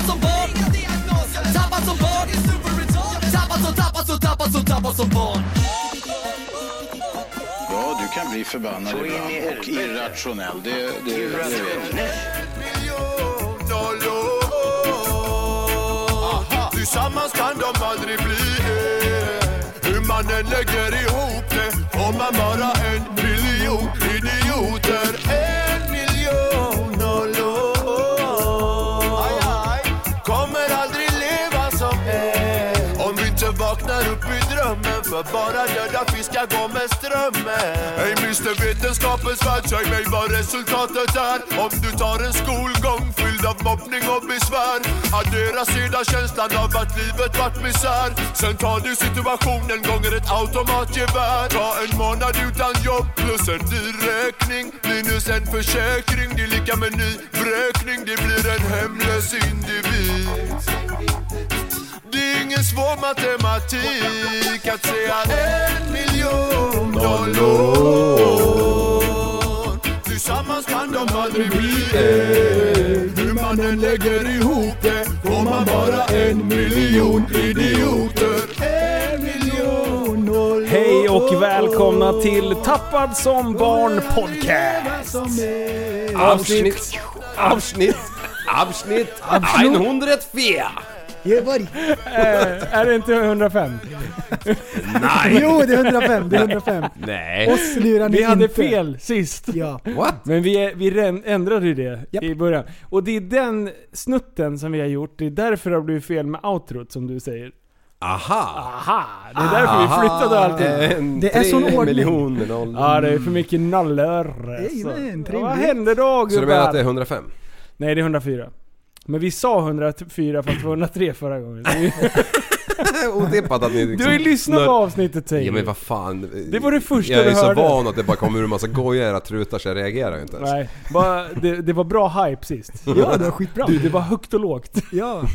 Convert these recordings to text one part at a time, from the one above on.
Tappad som barn Tappad som barn Tappad som, tappad som, tappad som, tappad som barn Ja, du kan bli förbannad ibland och irrationell. Det, det, det vet jag. Tillsammans kan de aldrig bli. Hur man än lägger ihop det får man bara en miljon idioter. För bara döda fiskar går med strömmen. Hej mister Vetenskapens värld, säg mig vad resultatet är. Om du tar en skolgång fylld av mobbning och besvär. Addera sedan känslan av att livet vart misär. Sen tar du situationen gånger ett automatgevär. Ta en månad utan jobb plus en dyr räkning. Minus en försäkring, det är lika med ny vräkning. Det blir en hemlös individ. Det är ingen svår matematik att säga en miljon nollor. Tillsammans kan de aldrig bli en. Hur man än lägger ihop det får man bara en miljon idioter. En miljon nollor. Hej och välkomna till Tappad som barn podcast. Avsnitt, avsnitt, avsnitt 104. Göteborg. Eh, är det inte 105? Nej. Jo, det är 105. Det är 105. Nej. Oss lurar ni Vi hade inte. fel sist. Ja. What? Men vi, vi ändrade ju det Japp. i början. Och det är den snutten som vi har gjort, det är därför det har blivit fel med outrot som du säger. Aha. Aha! Det är därför vi flyttade allting. Det är sån ordning. miljoner noll. Ja, det är för mycket nollor. Jajamän, Så. Ja, Vad trevligt. hände då Så du menar att det är gubbar? 105? Nej, det är 104. Men vi sa 104 fast det var 103 förra gången. Otippat att ni liksom Du har ju lyssnat på avsnittet säger Ja du. men vad fan. Det var det första Jag är du så hörde. van att det bara kommer ur en massa gojar trutar så jag reagerar ju inte ens. Nej, bara, det, det var bra hype sist. Ja, det var skitbra. Du, det var högt och lågt. Ja.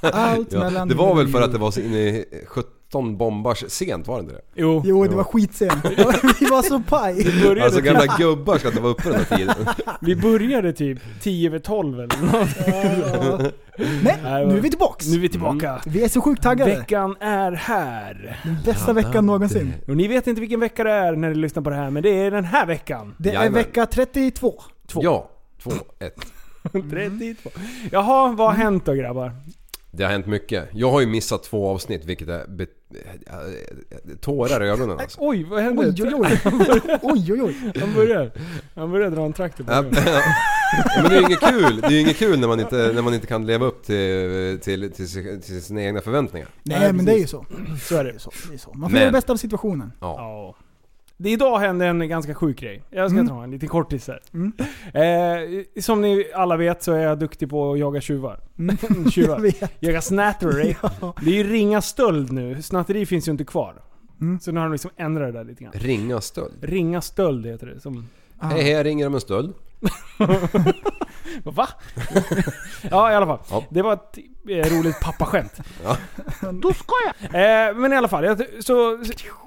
Allt Ja, mellan... det var väl för att det var så inne i 17 bombars sent, var det inte det? Jo. Jo, det var skitsent. Vi var så paj. började Alltså typ, gamla gubbar ska inte vara uppe den här tiden. vi började typ 10 över 12 eller något. Men nu är vi tillbaks. Nu är vi tillbaka. Vi är så sjukt taggade. Veckan är här. Den bästa veckan någonsin. Och ni vet inte vilken vecka det är när ni lyssnar på det här, men det är den här veckan. Det är Jajamän. vecka 32. Två. Ja, 2, 1. 32. Jaha, vad har hänt då grabbar? Det har hänt mycket. Jag har ju missat två avsnitt vilket är be- äh, tårar i ögonen alltså. Oj, vad hände? Oj, oj, oj. Oj, oj, oj. Han börjar, han börjar dra en traktor på. Men det är ju inget kul. Det är ju inget kul när man inte, när man inte kan leva upp till, till, till, till sina egna förväntningar. Nej, men det är ju så. Så är det. Det är så. Det är så. Man får Men- göra det bästa av situationen. Ja. Ja. Det idag hände en ganska sjuk grej. Jag ska Mm. ta en liten kortis här. Mm. Eh, som ni alla vet så är jag duktig på att jaga tjuvar. Jag tjuvar. vet. Jaga snatteri. Ja. Det är ju ringa stöld nu. Snatteri finns ju inte kvar. Mm. Så nu har de liksom ändrat det där lite grann. Ringa stöld. Ringa stöld heter det. Som, Ah. Hej hej, jag ringer om en stöld. va? ja i alla fall. Ja. Det var ett eh, roligt pappaskämt. Ja. Då ska jag! Eh, men i alla fall, jag, så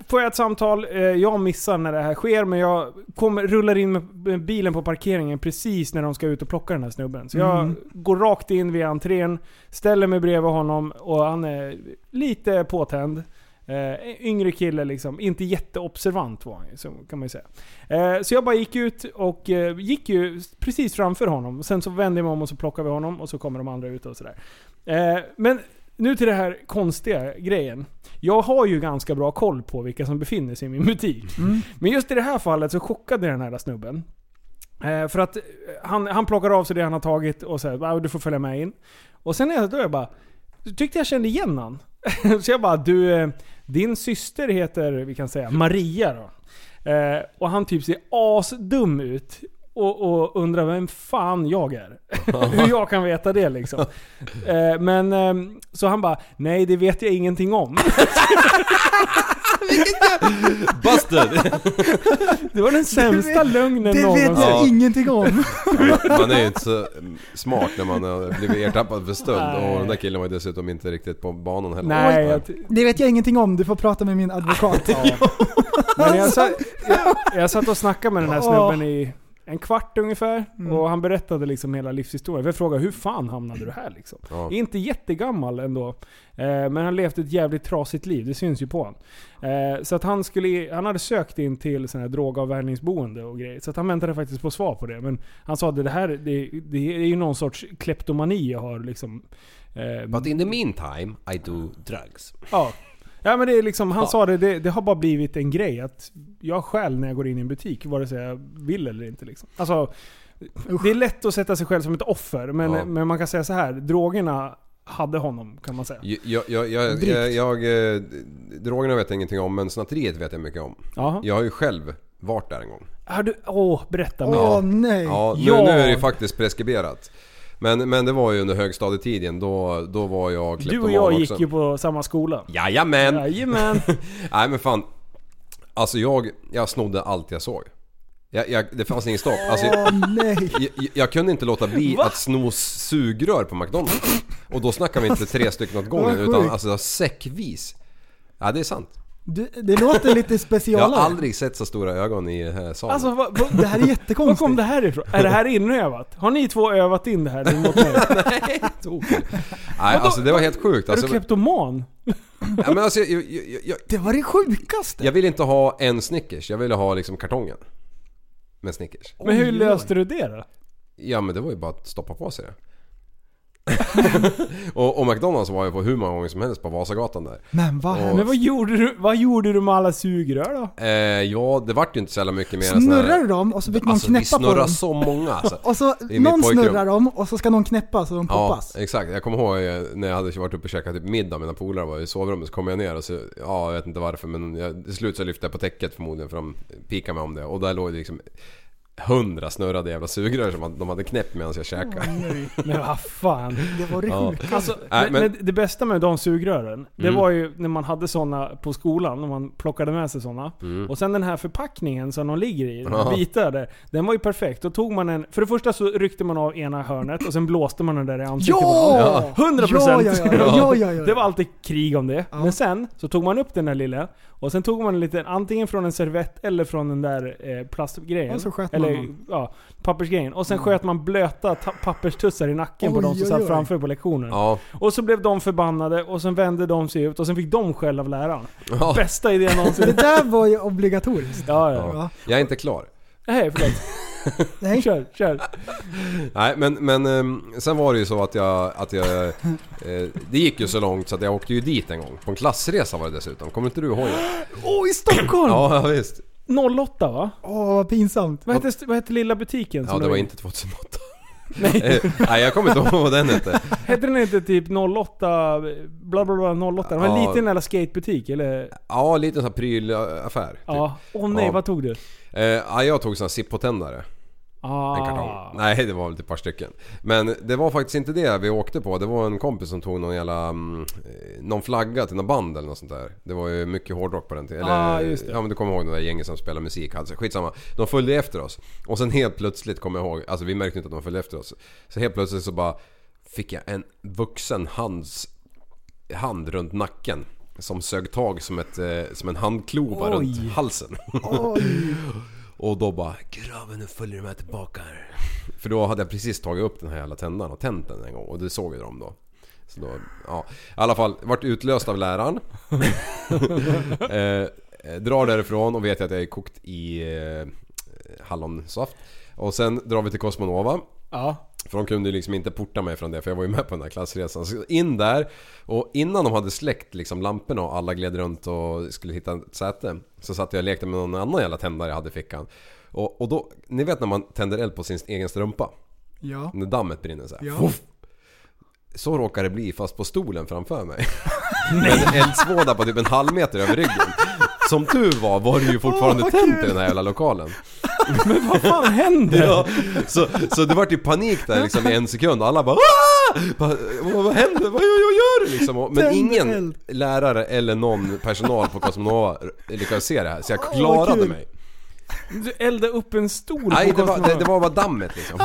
får jag ett samtal. Eh, jag missar när det här sker, men jag kommer, rullar in med bilen på parkeringen precis när de ska ut och plocka den här snubben. Så jag Mm. går rakt in via entrén, ställer mig bredvid honom och han är lite påtänd. Eh, yngre kille liksom, inte jätteobservant var han ju, så kan man ju säga. Eh, så jag bara gick ut och eh, gick ju precis framför honom. Sen så vände jag mig om och så plockade vi honom och så kommer de andra ut och sådär. Eh, men nu till det här konstiga grejen. Jag har ju ganska bra koll på vilka som befinner sig i min butik. Mm. Men just i det här fallet så chockade den här snubben. Eh, för att eh, han, han plockar av sig det han har tagit och säger att du får följa med in. Och sen är jag, då är jag bara, tyckte jag kände igen han. så jag bara, du, eh, din syster heter, vi kan säga, Maria då. Eh, och han typ ser asdum ut och, och undrar vem fan jag är. Hur jag kan veta det liksom. Eh, men, ehm, så han bara, nej det vet jag ingenting om. Busted! Det var den sämsta lögnen Det vet någonsin. jag Ja. ingenting om. Man är ju inte så smart när man har blivit ertappad för stöld Nej. och den där killen var ju dessutom inte riktigt på banan heller. Nej, jag, Det vet jag ingenting om, du får prata med min advokat. men jag, satt, jag, jag satt och snackade med den här snubben i en kvart ungefär. Mm. Och han berättade liksom hela livshistorien. Jag frågade hur fan hamnade du här liksom? Ja. Inte jättegammal ändå. Eh, men han levt ett jävligt trasigt liv, det syns ju på honom. Eh, så att han, skulle, han hade sökt in till sån här drogavvärjningsboende och grejer. Så att han väntade faktiskt på svar på det. Men han sa att det här det, det är ju någon sorts kleptomani jag har liksom. Eh, But in the meantime, I do drugs. Ja. Ja men det är liksom, han Ja. sa det, det, det har bara blivit en grej att jag stjäl när jag går in i en butik, vare sig jag vill eller inte. Liksom. Alltså, det är lätt att sätta sig själv som ett offer, men, Ja. men man kan säga så här. drogerna hade honom kan man säga. Jag, jag, jag, jag, jag, eh, drogerna vet jag ingenting om men snatteriet vet jag mycket om. Jaha. Jag har ju själv varit där en gång. Har du, åh, berätta mer. Åh nej. Ja, nu, Ja. nu är det faktiskt preskriberat. Men, men det var ju under högstadietiden, då, då var jag Du och jag också. gick ju på samma skola. Jajamän! Jajamän. Nej men fan. Alltså jag, jag snodde allt jag såg. Jag, jag, det fanns ingen stopp. Alltså, jag, jag, jag kunde inte låta bli Va? att sno sugrör på McDonalds. Och då snackar vi inte tre stycken åt gången utan alltså säckvis. Ja det är sant. Du, det låter lite Jag specialare. har aldrig sett så stora ögon i den här salen. Alltså vad, vad, Det här är var jättekonstigt. kom det här ifrån? Är det här inövat? Har ni två övat in det här mot mig? Nej alltså det var helt sjukt. Är du Alltså, kleptoman? ja, men alltså, jag, jag, jag, Det var det sjukaste. jag ville inte ha en Snickers, jag ville ha liksom kartongen. Med Snickers. Men hur löste du det då? Ja men det var ju bara att stoppa på sig det. och, och McDonalds var ju på hur många gånger som helst på Vasagatan där. Men vad Och-. Men vad gjorde du, vad gjorde du med alla sugrör då? Eh, ja, det vart ju inte så jävla mycket mer Snurrar här- du dem och så fick någon Alltså vi knäppa på snurrar dem? så många alltså. Och så någon snurrar dem och så ska någon knäppa så de Ja, poppas. exakt. Jag kommer ihåg eh, när jag hade varit uppe och käkat typ middag med mina polare var i sovrummet så kom jag ner och så, ja jag vet inte varför men jag, till slut så lyfte jag på täcket förmodligen för de pikade mig om det och där låg det liksom hundra snurrade jävla sugrör som de hade knäppt medan jag käkade. Men vad fan. Det var det Ja. Alltså, Nej, men, men- det bästa med de sugrören, det Mm. var ju när man hade såna på skolan, när man plockade med sig såna. Och sen den här förpackningen som de ligger i, Mm. Ja. vita där, den var ju perfekt. Då tog man en, för det första så ryckte man av ena hörnet och sen blåste man den där i ansiktet Ja! dem. 100%! Ja, ja, ja, ja, ja, ja. Det var alltid krig om det. Ja. Men sen så tog man upp den där lilla och sen tog man en liten, antingen från en servett eller från den där eh, plastgrejen. Eller dem. ja, pappersgrejen. Och sen sköt man blöta ta- papperstussar i nacken på Oj, de som satt oj. framför på lektionen. Ja, Och så blev de förbannade och sen vände de sig ut och sen fick de skäll av läraren. ja. Bästa idén Det någonsin. där var ju obligatoriskt. Ja, ja. Ja. Ja. Jag är inte klar. Nej, förlåt. Nej. Kör, kör. Nej men, men ehm, sen var det ju så att jag, att jag... Eh, det gick ju så långt så att jag åkte ju dit en gång. På en klassresa var det dessutom. Kommer inte du ihåg det? Åh, i Stockholm! Ja, ja visst. 08 va? Åh, vad pinsamt. Vad hette, vad hette lilla butiken? Ja som det låg var inte 2008. Nej. Nej jag kommer inte ihåg vad den hette. Hette den inte typ 08, bla bla bla 08? Det var en Ja. liten jävla skatebutik eller? Ja, en liten sån här prylaffär. Typ. Ja. Åh nej, Ja. vad tog du? Eh, ja, jag tog sån här Zippo-tändare. Ah. En kartong. Nej, det var väl ett par stycken. Men det var faktiskt inte det vi åkte på. Det var en kompis som tog någon jävla... mm, eh, Någon flagga till någon band eller något sånt där. Det var ju mycket hårdrock på den tiden. Eller, Ah, just det. Ja men du kommer ihåg det där gänget som spelar musik. Alltså, skitsamma. De följde efter oss. Och sen helt plötsligt kommer jag ihåg, alltså vi märkte inte att de följde efter oss. Så helt plötsligt så bara fick jag en vuxen hands, hand runt nacken. Som sög tag som, ett, eh, som en handklova Oj. runt halsen. Och då bara Grabben nu följer de här tillbaka här. För då hade jag precis tagit upp den här jävla tändaren och tänt den en gång och det såg ju de då. Så då, ja. I alla fall, vart utlöst av läraren. eh, eh, drar därifrån och vet att jag är kokt i eh, hallonsaft. Och sen drar vi till Cosmonova. Ja. För de kunde ju liksom inte porta mig från det för jag var ju med på den här klassresan. Så in där och innan de hade släckt liksom lamporna och alla gled runt och skulle hitta ett säte. Så satt jag och lekte med någon annan jävla tändare jag hade i fickan. Och, och då, ni vet när man tänder eld på sin egen strumpa? Ja. När dammet brinner så här. Ja. Fuff. Så råkar det bli fast på stolen framför mig. Med en eldsvåda på typ en halv meter över ryggen. Som tur var var det ju fortfarande vad tänt i den här jävla lokalen. Men vad fan händer? Ja, så, så det vart ju panik där liksom i en sekund. Alla bara "Ah!" bara, vad, händer? Vad, gör du liksom? Och- Men Tänd ingen eld. lärare eller någon personal på Cosmonova lyckades se det här. Så jag klarade kul. mig. Du eldade upp en stol Nej, på det var, det, det var bara dammet liksom.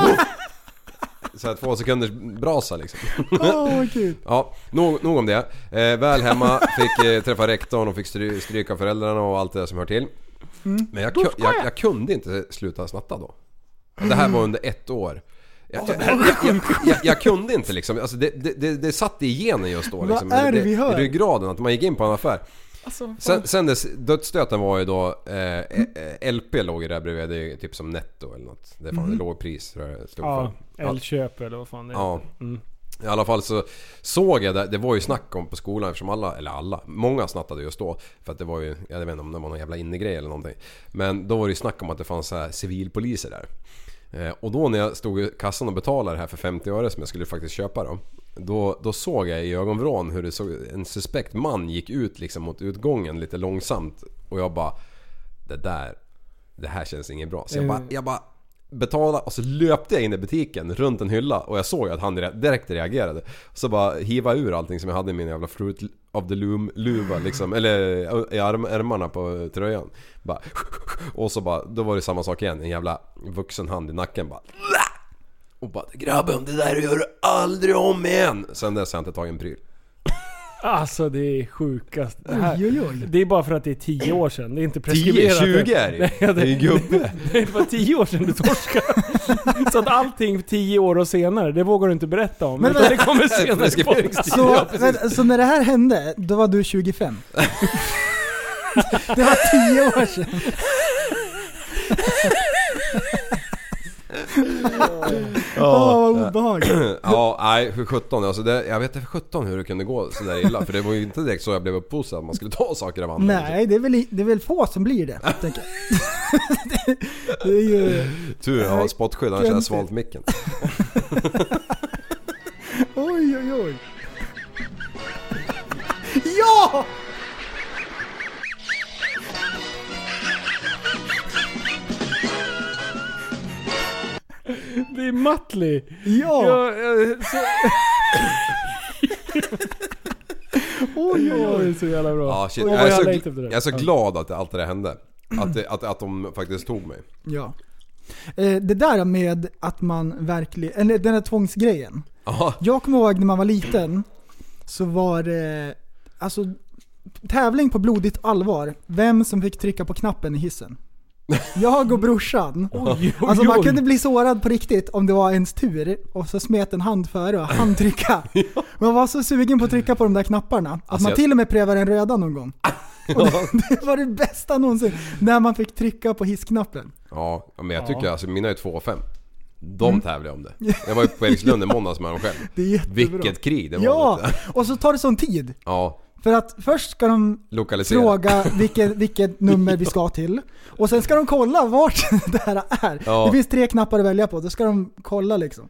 Så här två sekunders brasa liksom. Vad kul. Ja, nog, nog om det. Eh, väl hemma, fick eh, träffa rektorn och fick stry, stryka föräldrarna och allt det där som hör till. Mm. Men jag, ku- jag, jag kunde inte sluta snatta då. Det här var under ett år. Jag, jag, jag, jag, jag kunde inte liksom, alltså det, det, det, det satt i genen just då Vad liksom. är det vi hör? I ryggraden, att man gick in på en affär. Alltså, Sen, sen dess, dödsstöten var ju då, eh, eh, LP låg ju där bredvid, det är typ som netto eller något. Det är fan Mm. lågpris tror jag det stod ja, för. Ja. Älgköp eller vad fan det Ja. heter. Mm. I alla fall så såg jag det, det var ju snack om på skolan eftersom alla, eller alla, många snattade just då. För att det var ju, jag vet inte om det var någon jävla innegrej eller någonting. Men då var det ju snack om att det fanns så här civilpoliser där. Eh, och då när jag stod i kassan och betalade det här för 50 öre som jag skulle faktiskt köpa då. Då, då såg jag i ögonvrån hur det såg, en suspekt man gick ut liksom mot utgången lite långsamt. Och jag bara, det där, det här känns inget bra. Så jag bara, jag bara betalade och så löpte jag in i butiken runt en hylla och jag såg ju att han direkt reagerade. Så bara hiva ur allting som jag hade i min jävla Fruit of the Loom luva liksom, eller i arm, ärmarna på tröjan. Bara, och så bara, då var det samma sak igen, en jävla vuxen hand i nacken bara och bara 'Grabben, det där gör du aldrig om igen!' Sen dess har jag inte tagit en pryl. Alltså det är sjukast. Det, här, Oj, oj, oj. det är bara för att det är 10 år sedan. Det är inte 10, preskriberat. 20 är det Nej, ju! Det är ju gubbe! Det är bara 10 år sedan du torskade. Så att allting 10 år och senare, det vågar du inte berätta om. Men utan vad- det kommer senare. Så, Ja, vänta, så när det här hände, då var du 25? det var 10 år sedan. Åh, vad obehagligt. Ja, nej för 17 alltså det, Jag vet inte för 17 hur det kunde gå sådär illa. För det var ju inte direkt så jag blev uppfostrad att man skulle ta saker av andra. Nej, det är, väl, det är väl få som blir det, tänker jag. det, det är ju... Tur jag har spottskydd annars hade jag svalt micken. Oj, oj, oj. Ja! Det är Matley. Ja! Ja, ja, så... Oj, oj, oj. så jävla bra. Ja, shit. Jag, är så, jag jag är så glad att allt det där hände. Att, det, att, att de faktiskt tog mig. Ja. Eh, Det där med att man verkligen, eller den här tvångsgrejen. Ja, Jag kommer ihåg när man var liten, så var det alltså tävling på blodigt allvar. Vem som fick trycka på knappen i hissen. Jag och brorsan. Oj, oj, Alltså man kunde bli sårad på riktigt om det var ens tur och så smet en hand före och han trycka. Man var så sugen på att trycka på de där knapparna att Alltså man jag- till och med prövade den röda någon gång. Och det, det var det bästa någonsin, när man fick trycka på hissknappen. ja men jag tycker alltså mina är 2 och 5. De Mm. tävlar om det. Jag var ju på Erikslund i måndags med dem själv. Det är jättebra. Vilket krig det var. Ja, och så tar det sån tid. Ja, För att först ska de lokalisera. fråga vilket, vilket nummer vi ska till. Och sen ska de kolla vart det här är. Ja. Det finns tre knappar att välja på, då ska de kolla liksom.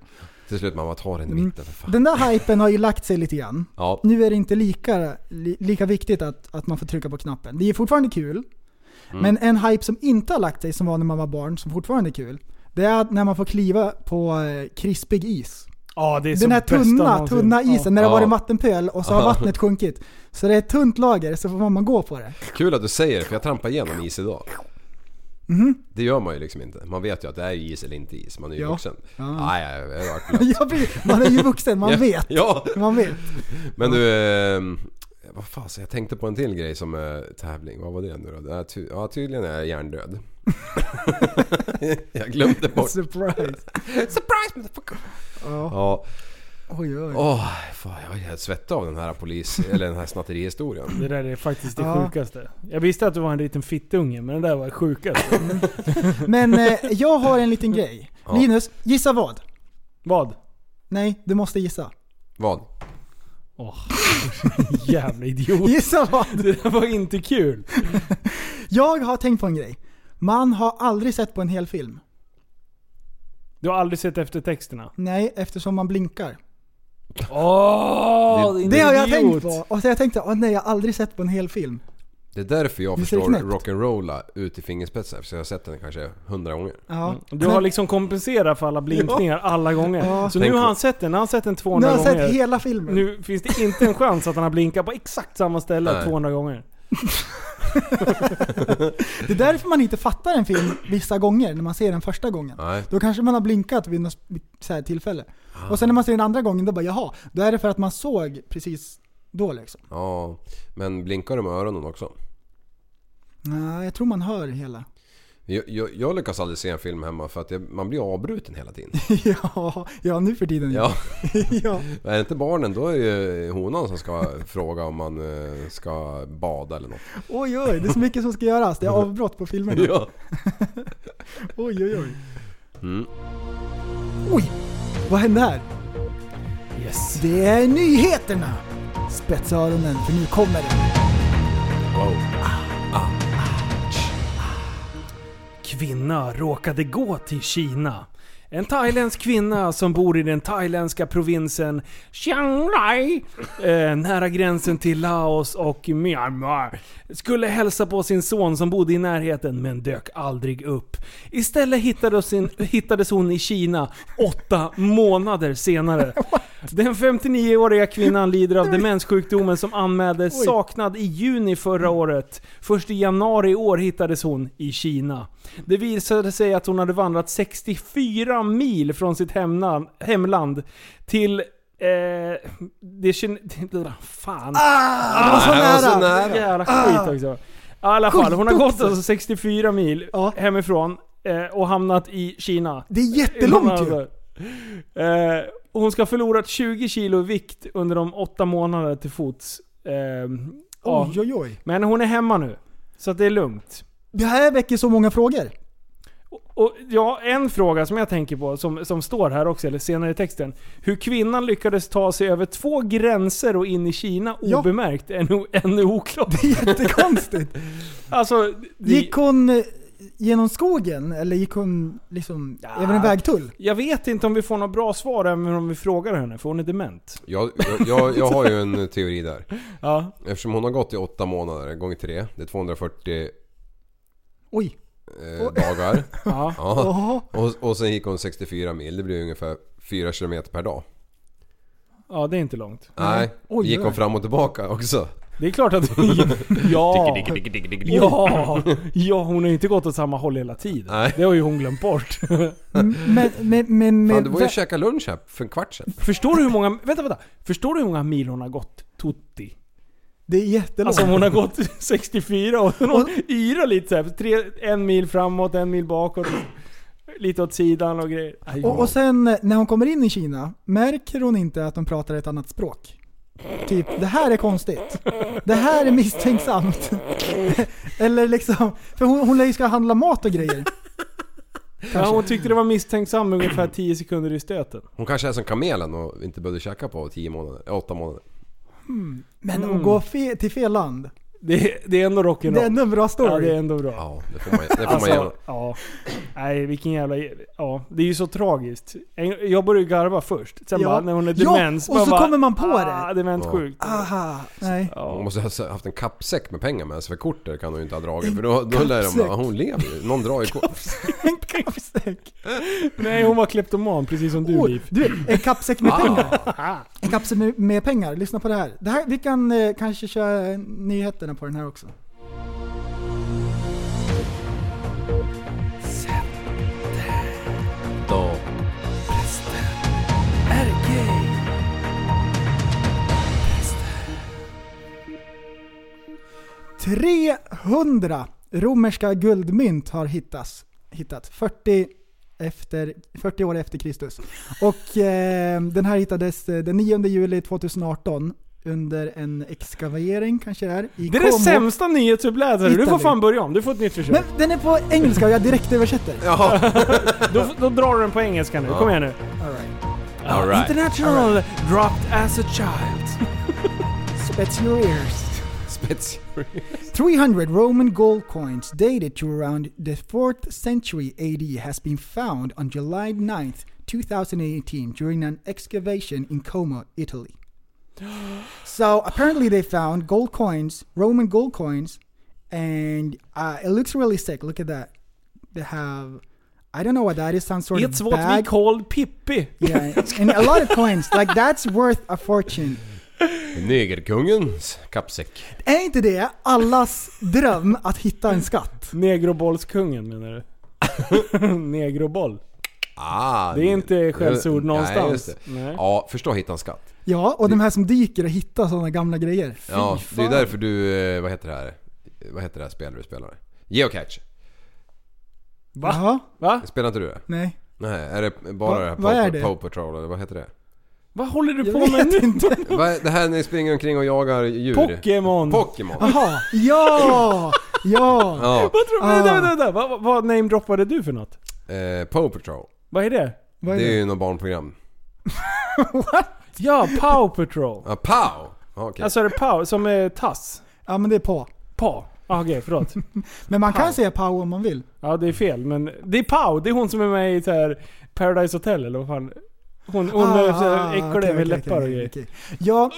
Till slut man bara tar den i Mm. mitten för fan. Den där hypen har ju lagt sig lite grann. Ja, Nu är det inte lika, li, lika viktigt att, att man får trycka på knappen. Det är fortfarande kul. Mm. Men en hype som inte har lagt sig, som var när man var barn, som fortfarande är kul. Det är när man får kliva på eh, krispig is. Ja, det är Den här tunna, tunna isen, när det Ja. har varit vattenpöl och så har Ja. vattnet sjunkit. Så det är ett tunt lager, så får man gå på det. kul att du säger det för jag trampade igenom is idag. Mhm. Det gör man ju liksom inte. Man vet ju att det är is eller inte is. Man är ju Ja. vuxen. Ja. Nej, jag, jag. Jag man är ju vuxen, man Ja, vet. Ja, Man vet. men du... Eh, vad fasen, jag tänkte på en till grej som är tävling. Vad var det nu då? Ty- ja, tydligen är jag hjärndöd. jag glömde bort. Surprise. Surprise motherfucker! Ja. Ja, Oj, oj. åh, fan, jag är helt svettig av den här polis... Eller den här snatterihistorien. Det där är faktiskt det Ja. sjukaste. Jag visste att du var en liten fittunge, men det där var det sjukaste. Men eh, jag har en liten grej. Ja. Linus, gissa vad? Vad? Nej, du måste gissa. Vad? Åh, jävla idiot. Gissa vad? Det där var inte kul. Jag har tänkt på en grej. Man har aldrig sett på en hel film. Du har aldrig sett eftertexterna? Nej, eftersom man blinkar. Åh, Det- din Det har jag tänkt på. Och så jag tänkte, åh nej, jag har aldrig sett på en hel film. Det är därför jag Visst är det förstår knäppt? rock'n'rolla ut i fingerspetsar. För jag har sett den kanske hundra gånger. Ja. Du har liksom kompenserat för alla blinkningar alla gånger. Ja. Så Tänk nu har på- han sett den, han har sett den Nu 200 har jag gånger. sett hela filmen. Nu finns det inte en chans att han har blinkat på exakt samma ställe Nej. 200 gånger. Det är därför man inte fattar en film vissa gånger när man ser den första gången. Nej. Då kanske man har blinkat vid något så här tillfälle. Och sen när man ser den andra gången, då bara jaha. Då är det för att man såg precis då liksom. Ja, men blinkar du med öronen också? Nej, jag tror man hör hela. Jag, jag, jag lyckas aldrig se en film hemma för att jag, man blir avbruten hela tiden. ja, ja, nu för tiden Ja. ja. Är det inte barnen då är det ju honan som ska fråga om man eh, ska bada eller något. Oj oj, det är så mycket som ska göras. Det är avbrott på filmerna. Ja. Oj oj oj. Mm. Oj! Vad hände här? Yes. Det är nyheterna! Spetsa öronen, för nu kommer det. Wow. Kvinna råkade gå till Kina. En thailändsk kvinna som bor i den thailändska provinsen Chiang Rai, eh, nära gränsen till Laos och Myanmar, skulle hälsa på sin son som bodde i närheten men dök aldrig upp. Istället hittades, sin, hittades hon i Kina åtta månader senare. Den 59-åriga kvinnan lider av demenssjukdomen som anmäldes saknad i juni förra året. Först i januari i år hittades hon i Kina. Det visade sig att hon hade vandrat 64 mil från sitt hemland, hemland till... Eh, det känner... Fan. Ah, det var så var så nära! nära. Jävla skit också. I alla fall, hon har gått alltså 64 mil Ja. hemifrån eh, och hamnat i Kina. Det är jättelångt ju! Alltså, eh, hon ska ha förlorat 20 kilo i vikt under de åtta månaderna till fots. Eh, ja. Oj oj oj. Men hon är hemma nu. Så att det är lugnt. Det här väcker så många frågor. Och ja, en fråga som jag tänker på, som, som står här också, eller senare i texten. Hur kvinnan lyckades ta sig över två gränser och in i Kina Ja. obemärkt är ännu oklart. Det är jättekonstigt. Alltså, det, Gick hon genom skogen eller gick hon liksom över en vägtull? jag vet inte om vi får något bra svar även om vi frågar henne, för hon är dement. Jag, jag, jag, jag har ju en teori där. Ja. Eftersom hon har gått i åtta månader gånger tre. Det är 240 Oj. eh, dagar. ja. Ja. Och, och sen gick hon 64 mil. Det blir ungefär 4 km per dag. Ja, det är inte långt. Nej. Oj, gick hon fram och tillbaka också? Det är klart att... ja! Ja! Ja, hon har ju inte gått åt samma håll hela tiden. Nej. Det har ju hon glömt bort. Men, men, men, Fan, med, du var ju och käkade lunch här för en kvart sedan. Förstår du hur många... Vänta, vänta. Förstår du hur många mil hon har gått? Tutti. det är jättelångt. Alltså om hon har gått 64 och hon yrar lite såhär. Tre, en mil framåt, en mil bakåt. Lite åt sidan och grejer. Aj, och, och sen eh, när hon kommer in i Kina, märker hon inte att de pratar ett annat språk? Typ, det här är konstigt. Det här är misstänksamt. Eller liksom, för hon, hon lär ju ska handla mat och grejer. ja, hon tyckte det var misstänksam ungefär 10 sekunder i stöten. Hon kanske är som kamelen och inte behövde käka på 10 månader, 8 månader. Men Mm. att gå fe, till fel land, Det, det är ändå rock'n'roll. det är ändå en bra Ja, story. det är ändå bra. Ja, det får man, det får man Alltså, ja. Nej, vilken jävla... Ja, det är ju så tragiskt. Jag började ju garva först. Sen Ja. bara när hon är Ja, demens. och man så bara, kommer man på ah, det. demenssjukt. Aha, nej. Hon Ja. måste ha haft en kappsäck med pengar med sig för kortet kan hon ju inte ha dragit för då, då lär de bara, hon lever ju. Någon drar ju kort. En kappsäck. Nej, hon var kleptoman precis som du Oj, Liv. du, en kappsäck med Ah. pengar. En kappsäck med, med pengar. Lyssna på det här. det här. Vi kan eh, kanske köra nyheterna på den här också. Då. Tre 300 romerska guldmynt har hittats. Hittat 40, efter, 40 år efter Kristus. Och eh, den här hittades eh, den 9 juli 2018 under en exkavering kanske det är. I Det är det Como. sämsta nyhetsuppläsare. Du får fan börja om. Du får ett nytt försök. Men den är på engelska och jag direkt översätter. Jaha. Då, då drar du den på engelska nu. Ja. Kom igen nu. All right. All right. International dropped as a child. Spets your ears. Spets. 300 Roman gold coins dated to around the 4th century AD has been found on July 9th, 2018 during an excavation in Como, Italy. So apparently they found gold coins, Roman gold coins, and uh, it looks really sick. Look at that. They have, I don't know what that is. Some sort It's of what bag. we call Pippi. yeah, and a lot of coins. Like that's worth a fortune. Negerkungens kappsäck. Är inte det allas dröm att hitta en skatt? Negrobollskungen menar du? Negroboll. Ah, Det är inte skällsord någonstans. Nej. Ja, förstå hitta en skatt. Ja, och de här som dyker och hittar sådana gamla grejer. Ja, det är därför du, eh, vad heter det här? Vad heter det här spelet du spelar? Geocache. Va? Jaha, Va? Spelar inte du det? nej. Nej, är det bara Va- det här vad är Paw, det? Paw Patrol eller vad heter det? Vad håller du Jag på med nu? inte. Vad är det här när ni springer omkring och jagar djur? Pokémon! Pokémon! Jaha, ja! Ja! Ja, Vad tror Ah. vänta, vänta, vänta. Vad, vad namedroppade du för något? eh, Paw Patrol. Vad är det? Vad Det är är det? ju något barnprogram. Ja, Pow Patrol. Ja, Pow! Ja, Okej. Alltså är det Pow som är tass? Ja men det är på. Pa? Ah, Okej, förlåt. Men man kan Pow. säga pow om man vill. Ja, det är fel. Men det är Pow. Det är hon som är med i så här Paradise Hotel eller vad fan. Hon, hon är så här äcklig Ah, okej, med okej, läppar och okej, grejer. okej. Ja,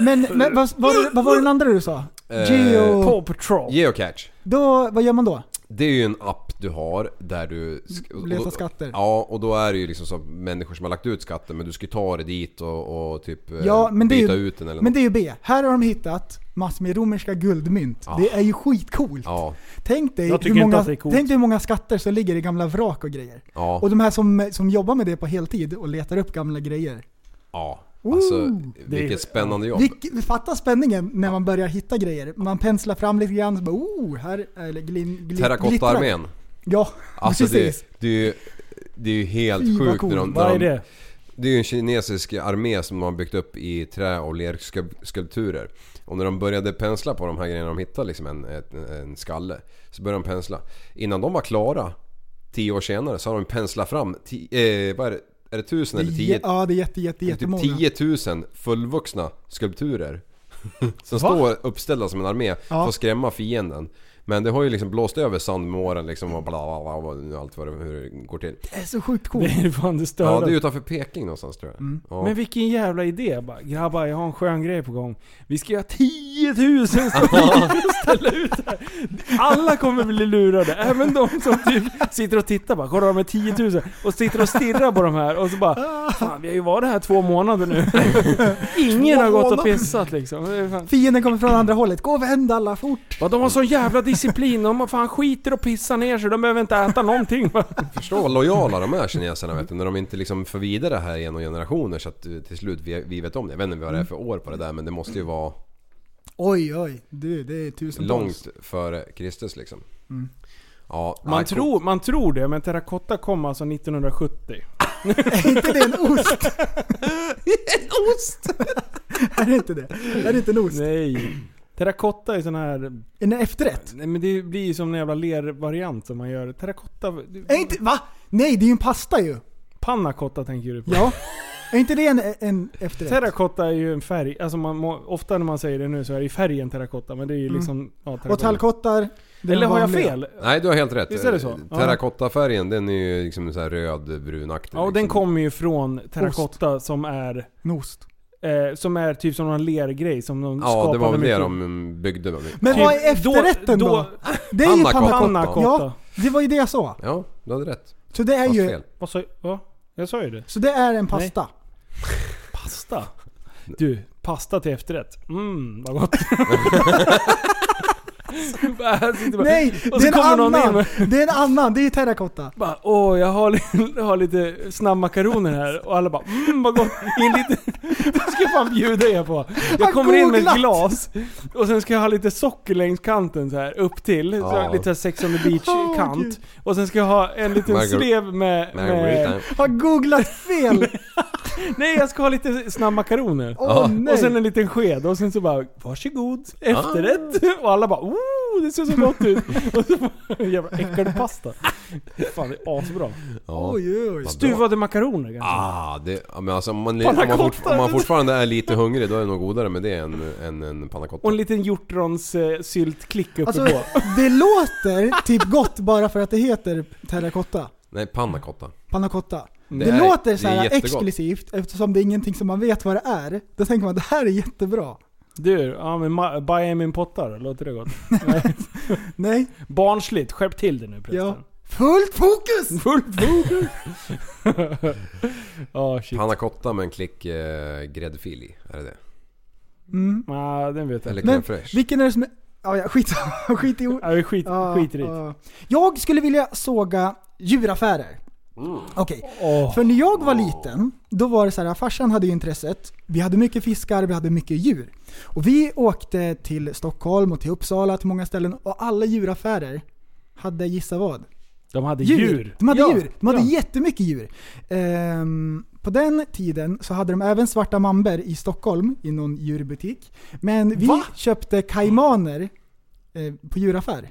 men, men vad, vad, vad var den andra du sa? Eh, Geo... Paw Patrol. Geocache. Då, vad gör man då? Det är ju en app du har där du... sk- och Leta då- skatter. Ja, och då är det ju liksom så människor som har lagt ut skatten men du ska ju ta det dit och, och typ eh, Ja, men det är byta ju- ut den eller Men något. det är ju B. Här har de hittat massor med romerska guldmynt. Ja. Det är ju skitcoolt. Ja, Tänk dig, hur många, tänk dig hur många skatter som ligger i gamla vrak och grejer. ja, Och de här som, som jobbar med det på heltid och letar upp gamla grejer. ja. Alltså, vilket spännande jobb. Vilk, fatta spänningen när man börjar hitta grejer. Man penslar fram lite grann och bara oh, här är det glin, glin, Terrakottaarmén. Ja, Alltså precis. det, det, är ju, det är ju helt Fy, vad sjukt coolt. när de, Vad när är de, det? Det är ju en kinesisk armé som de har byggt upp i trä och lerskulpturer. Och när de började pensla på de här grejerna, de hittade liksom en, ett- en skalle. Så började de pensla. Innan de var klara, tio år senare, så har de penslat fram, ti, eh, vad är det? Är det tusen eller tio? Ja, det är jätte, jätte, Typ jättemånga. 10 000 fullvuxna skulpturer. Som Va? står uppställda som en armé Ja. för att skrämma fienden. Men det har ju liksom blåst över sand med åren liksom och bla bla bla och allt vad det, hur det går till. Det är så sjukt Det coolt. är fan det Ja, det är utanför Peking någonstans tror jag. Mm. Ja. Men vilken jävla idé. Bara, grabbar, jag har en skön grej på gång. Vi ska göra 10 000 statyer och ställa ut här. Alla kommer bli lurade. Även de som typ sitter och tittar bara. Kolla de är 10 000. Och sitter och stirrar på de här. Och så bara. Fan vi har ju varit här två månader nu. Ingen har gått och pissat liksom. Det Fienden kommer från andra hållet. Gå och vänd alla fort. Va, de har sån jävla disciplin. De fan skiter och pissar ner sig. De behöver inte äta någonting. Förstå vad lojala de är kineserna vet du, när de inte liksom för vidare det här genom generationer så att eh, till slut vi, vi vet om det. Jag vet inte vad det är för år på det där men det måste ju vara Oj, oj. Du, det är tusentals. långt före Kristus liksom. Mm. Ja, Man, nej, tror, man tror det, men terrakotta kom alltså 1970. Är inte det en ost? en ost? är det inte det? Är det inte en ost? Nej. Terrakotta är sån här... En efterrätt? Nej men det blir ju som en jävla lervariant som man gör. Terrakotta... Är inte, va? Nej, det är ju en pasta ju. Pannacotta tänker du på. Ja. Är inte det en, en efterrätt? Terrakotta är ju en färg. Alltså man må, ofta när man säger det nu så är det ju färgen terrakotta. Men det är ju Mm. liksom... Ja, Och tallkottar? Eller har jag fel? Nej du har helt rätt. Visst är det så? Ja. Terrakottafärgen den är ju liksom så här röd brunaktig. Ja, och den liksom. kommer ju från terrakotta som är... En ost. Eh, som är typ som någon lergrej som de Ja skapade det var väl det de byggde med. Men Typ, vad är efterrätten då? Det är ju Pannacotta. Ja, det var ju det jag sa. Ja, du hade rätt. Så det är Fast ju... fel. Vad sa Va? Jag sa ju det. Så det är en pasta. Pasta? Du, pasta till efterrätt. Mm, vad gott. Sitter man- Nej, det är en in annan! med- Det är en annan, det är terrakotta. Bara, åh, jag har, jag har lite snabbmakaroner här. Och alla bara, mm vad gott. I en liten, det ska jag fan bjuda er på. Jag kommer in med ett glas. Och sen ska jag ha lite socker längs kanten så här upp till. Så Ja. lite Sex on the beach Åh, kant. Gud. och sen ska jag ha en liten Margar- slev med, med... Har googlat fel! Nej, jag ska ha lite snabbmakaroner. Nej! Och sen en liten sked och sen så bara varsågod, efterrätt. Och alla bara oh, det ser så gott ut. Och så jävla äckelpasta. Fan det är asbra. Ja. Oj, oj. Stuvade makaroner kanske. Ah, det, ja, men alltså om man, om, man fort, om man fortfarande är lite hungrig då är det nog godare med det än, än en pannacotta. Och en liten hjortrons-syltklick uppe Alltså, på. det låter typ gott bara för att det heter terrakotta. Nej, pannacotta. Pannacotta. Det, Det är- låter så är här exklusivt eftersom det är ingenting som man vet vad det är. Då tänker man det här är jättebra. Du, ja men baja min pottar, låter det gott? Nej. Barnsligt, skärp till det nu Ja. prästen. Fullt fokus! Fullt fokus! Ja, shit. Panna cotta med en klick eh, gräddfil i. Är det det? Mm. Ja, den vet jag Eller crème fraîche? vilken är det som är... Ja, ja skit, skit i... Ja, vi skit, Ja, skiter i det. ja. Jag skulle vilja såga djuraffärer. Okej. Åh. För när jag var liten, då var det så här, farsan hade ju intresset. Vi hade mycket fiskar, vi hade mycket djur. Och vi åkte till Stockholm och till Uppsala, till många ställen. Och alla djuraffärer hade, gissa vad? De hade djur. De hade Ja, djur. De hade ja. jättemycket djur. Ehm, på den tiden så hade de även svarta mamber i Stockholm i någon djurbutik. Men vi Va? köpte kaimaner eh, på djuraffär.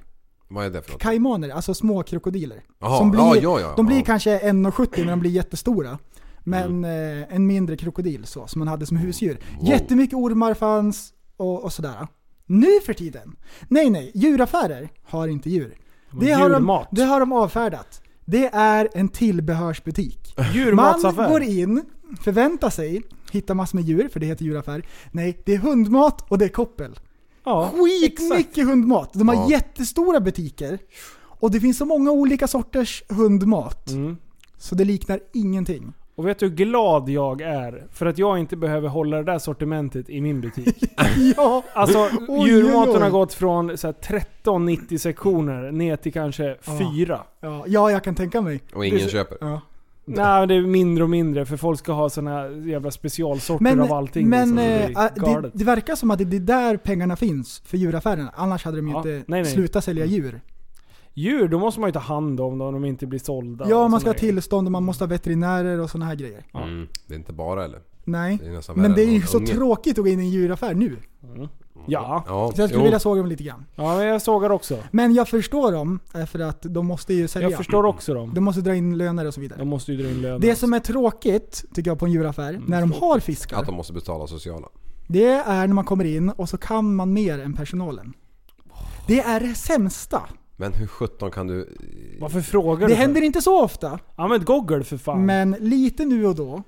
Vad är det för något? Kaimaner, alltså små krokodiler. Jaha, som blir, ja, ja, ja. de blir ja. kanske 1,70 när de blir jättestora. Men Mm. eh, en mindre krokodil så, som man hade som husdjur. Wow. Jättemycket ormar fanns och, och sådär. Nu för tiden, nej nej, djuraffärer har inte djur. Det har, de, Djurmat. det har de avfärdat. Det är en tillbehörsbutik. Man Djurmatsaffär. går in, förväntar sig, hitta massor med djur, för det heter djuraffär. Nej, det är hundmat och det är koppel. Ja, Skitmycket hundmat. De har Ja. jättestora butiker. Och det finns så många olika sorters hundmat. Mm. Så det liknar ingenting. Och vet du hur glad jag är för att jag inte behöver hålla det där sortimentet i min butik? ja! Alltså oj, djurmaten oj. har gått från så här 13-90 sektioner ner till kanske Ja. 4. Ja, ja, jag kan tänka mig. Och ingen det köper. Ja. Nej, det är mindre och mindre för folk ska ha såna jävla specialsorter Men, av allting. men liksom, så eh, det, är det, det verkar som att det är där pengarna finns för djuraffärerna. Annars hade de ju Ja, inte nej, nej. slutat sälja djur. Djur, då måste man ju ta hand om dem om de inte blir sålda. Ja, man ska såna ha tillstånd och man måste ha veterinärer och sådana här grejer. Mm. Det är inte bara eller? Nej. Det Men det är ju så unge. tråkigt att gå in i en djuraffär nu. Ja. Ja, Så jag skulle jo. vilja såga dem lite grann. ja, men jag sågar också. Men jag förstår dem, eh, för att de måste ju sälja. Jag förstår också dem. De måste dra in löner och så vidare. De måste ju dra in löner. Det som är tråkigt, tycker jag, på en djuraffär, när de har fiskar, Att de måste betala sociala. det är när man kommer in och så kan man mer än personalen. Det är det sämsta. Men hur sjutton kan du... Varför frågar Det du? händer inte så ofta, Använd Google för fan. men lite nu och då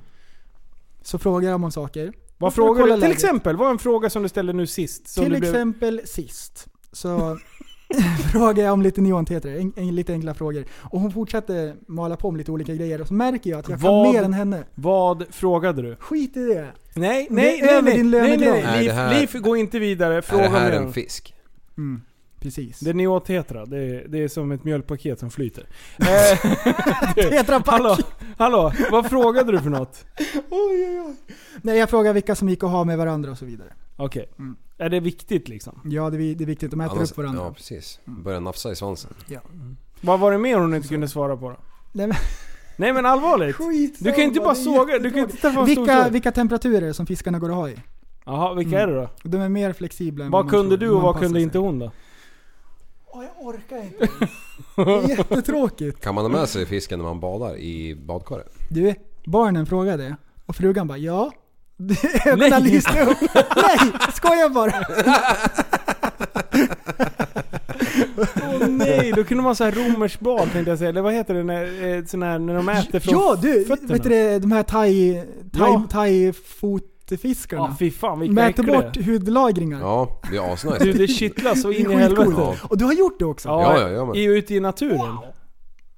så frågar jag om saker. Vad frågar du? Till läget. exempel, vad är en fråga som du ställde nu sist? Som Till du blev- exempel sist, så frågar jag om lite neontetrar, en, en, lite enkla frågor. Och hon fortsätter mala på om lite olika grejer och så märker jag att jag Vad- kan mer än henne. Vad frågade du? Skit i det. Nej, Det nej, är nej, nej, nej, nej, nej. Liv, det här- Liv, gå inte vidare. Fråga är det här mer. en fisk? Mm, precis. Det är neotetra. Det är, det är som ett mjölkpaket som flyter. Eh, Tetrapack! hallå, hallå, vad frågade du för något? Oj, oj, oj. Nej, jag frågar vilka som gick att ha med varandra och så vidare. Okej. Mm. Är det viktigt liksom? Ja, det är, det är viktigt. De äter Annars- upp varandra. Ja, precis. Börja nafsa i svansen. Vad var det mer hon inte kunde svara på då? Nej, men, Nej men allvarligt. skit Du kan ju inte bara såga, du kan inte träffa en vilka, vilka temperaturer som fiskarna går att ha i? Jaha, vilka är det då? De är mer flexibla än Vad man kunde tror. du och vad kunde sig. inte hon då? Åh, jag orkar inte. Det är jättetråkigt. Kan man ha med sig fisken när man badar i badkaret? Du, barnen frågade och frugan bara ja. Ögonen Nej. lyste upp. Nej, skojar bara. Åh nej, då kunde man så här romersk bad tänkte jag säga. Eller vad heter det när, eh, sån här, när de äter från Ja du, fötterna? vet du det, de här thai, thai, Ja. thai fotfiskarna. Ja fy fan vilka Mäter äckliga. bort hudlagringar. Ja, det är asnice. Du det kittlar så in i helvete. skitcoolt. Och du har gjort det också? Ja, ja, ja, men. i, ute i naturen.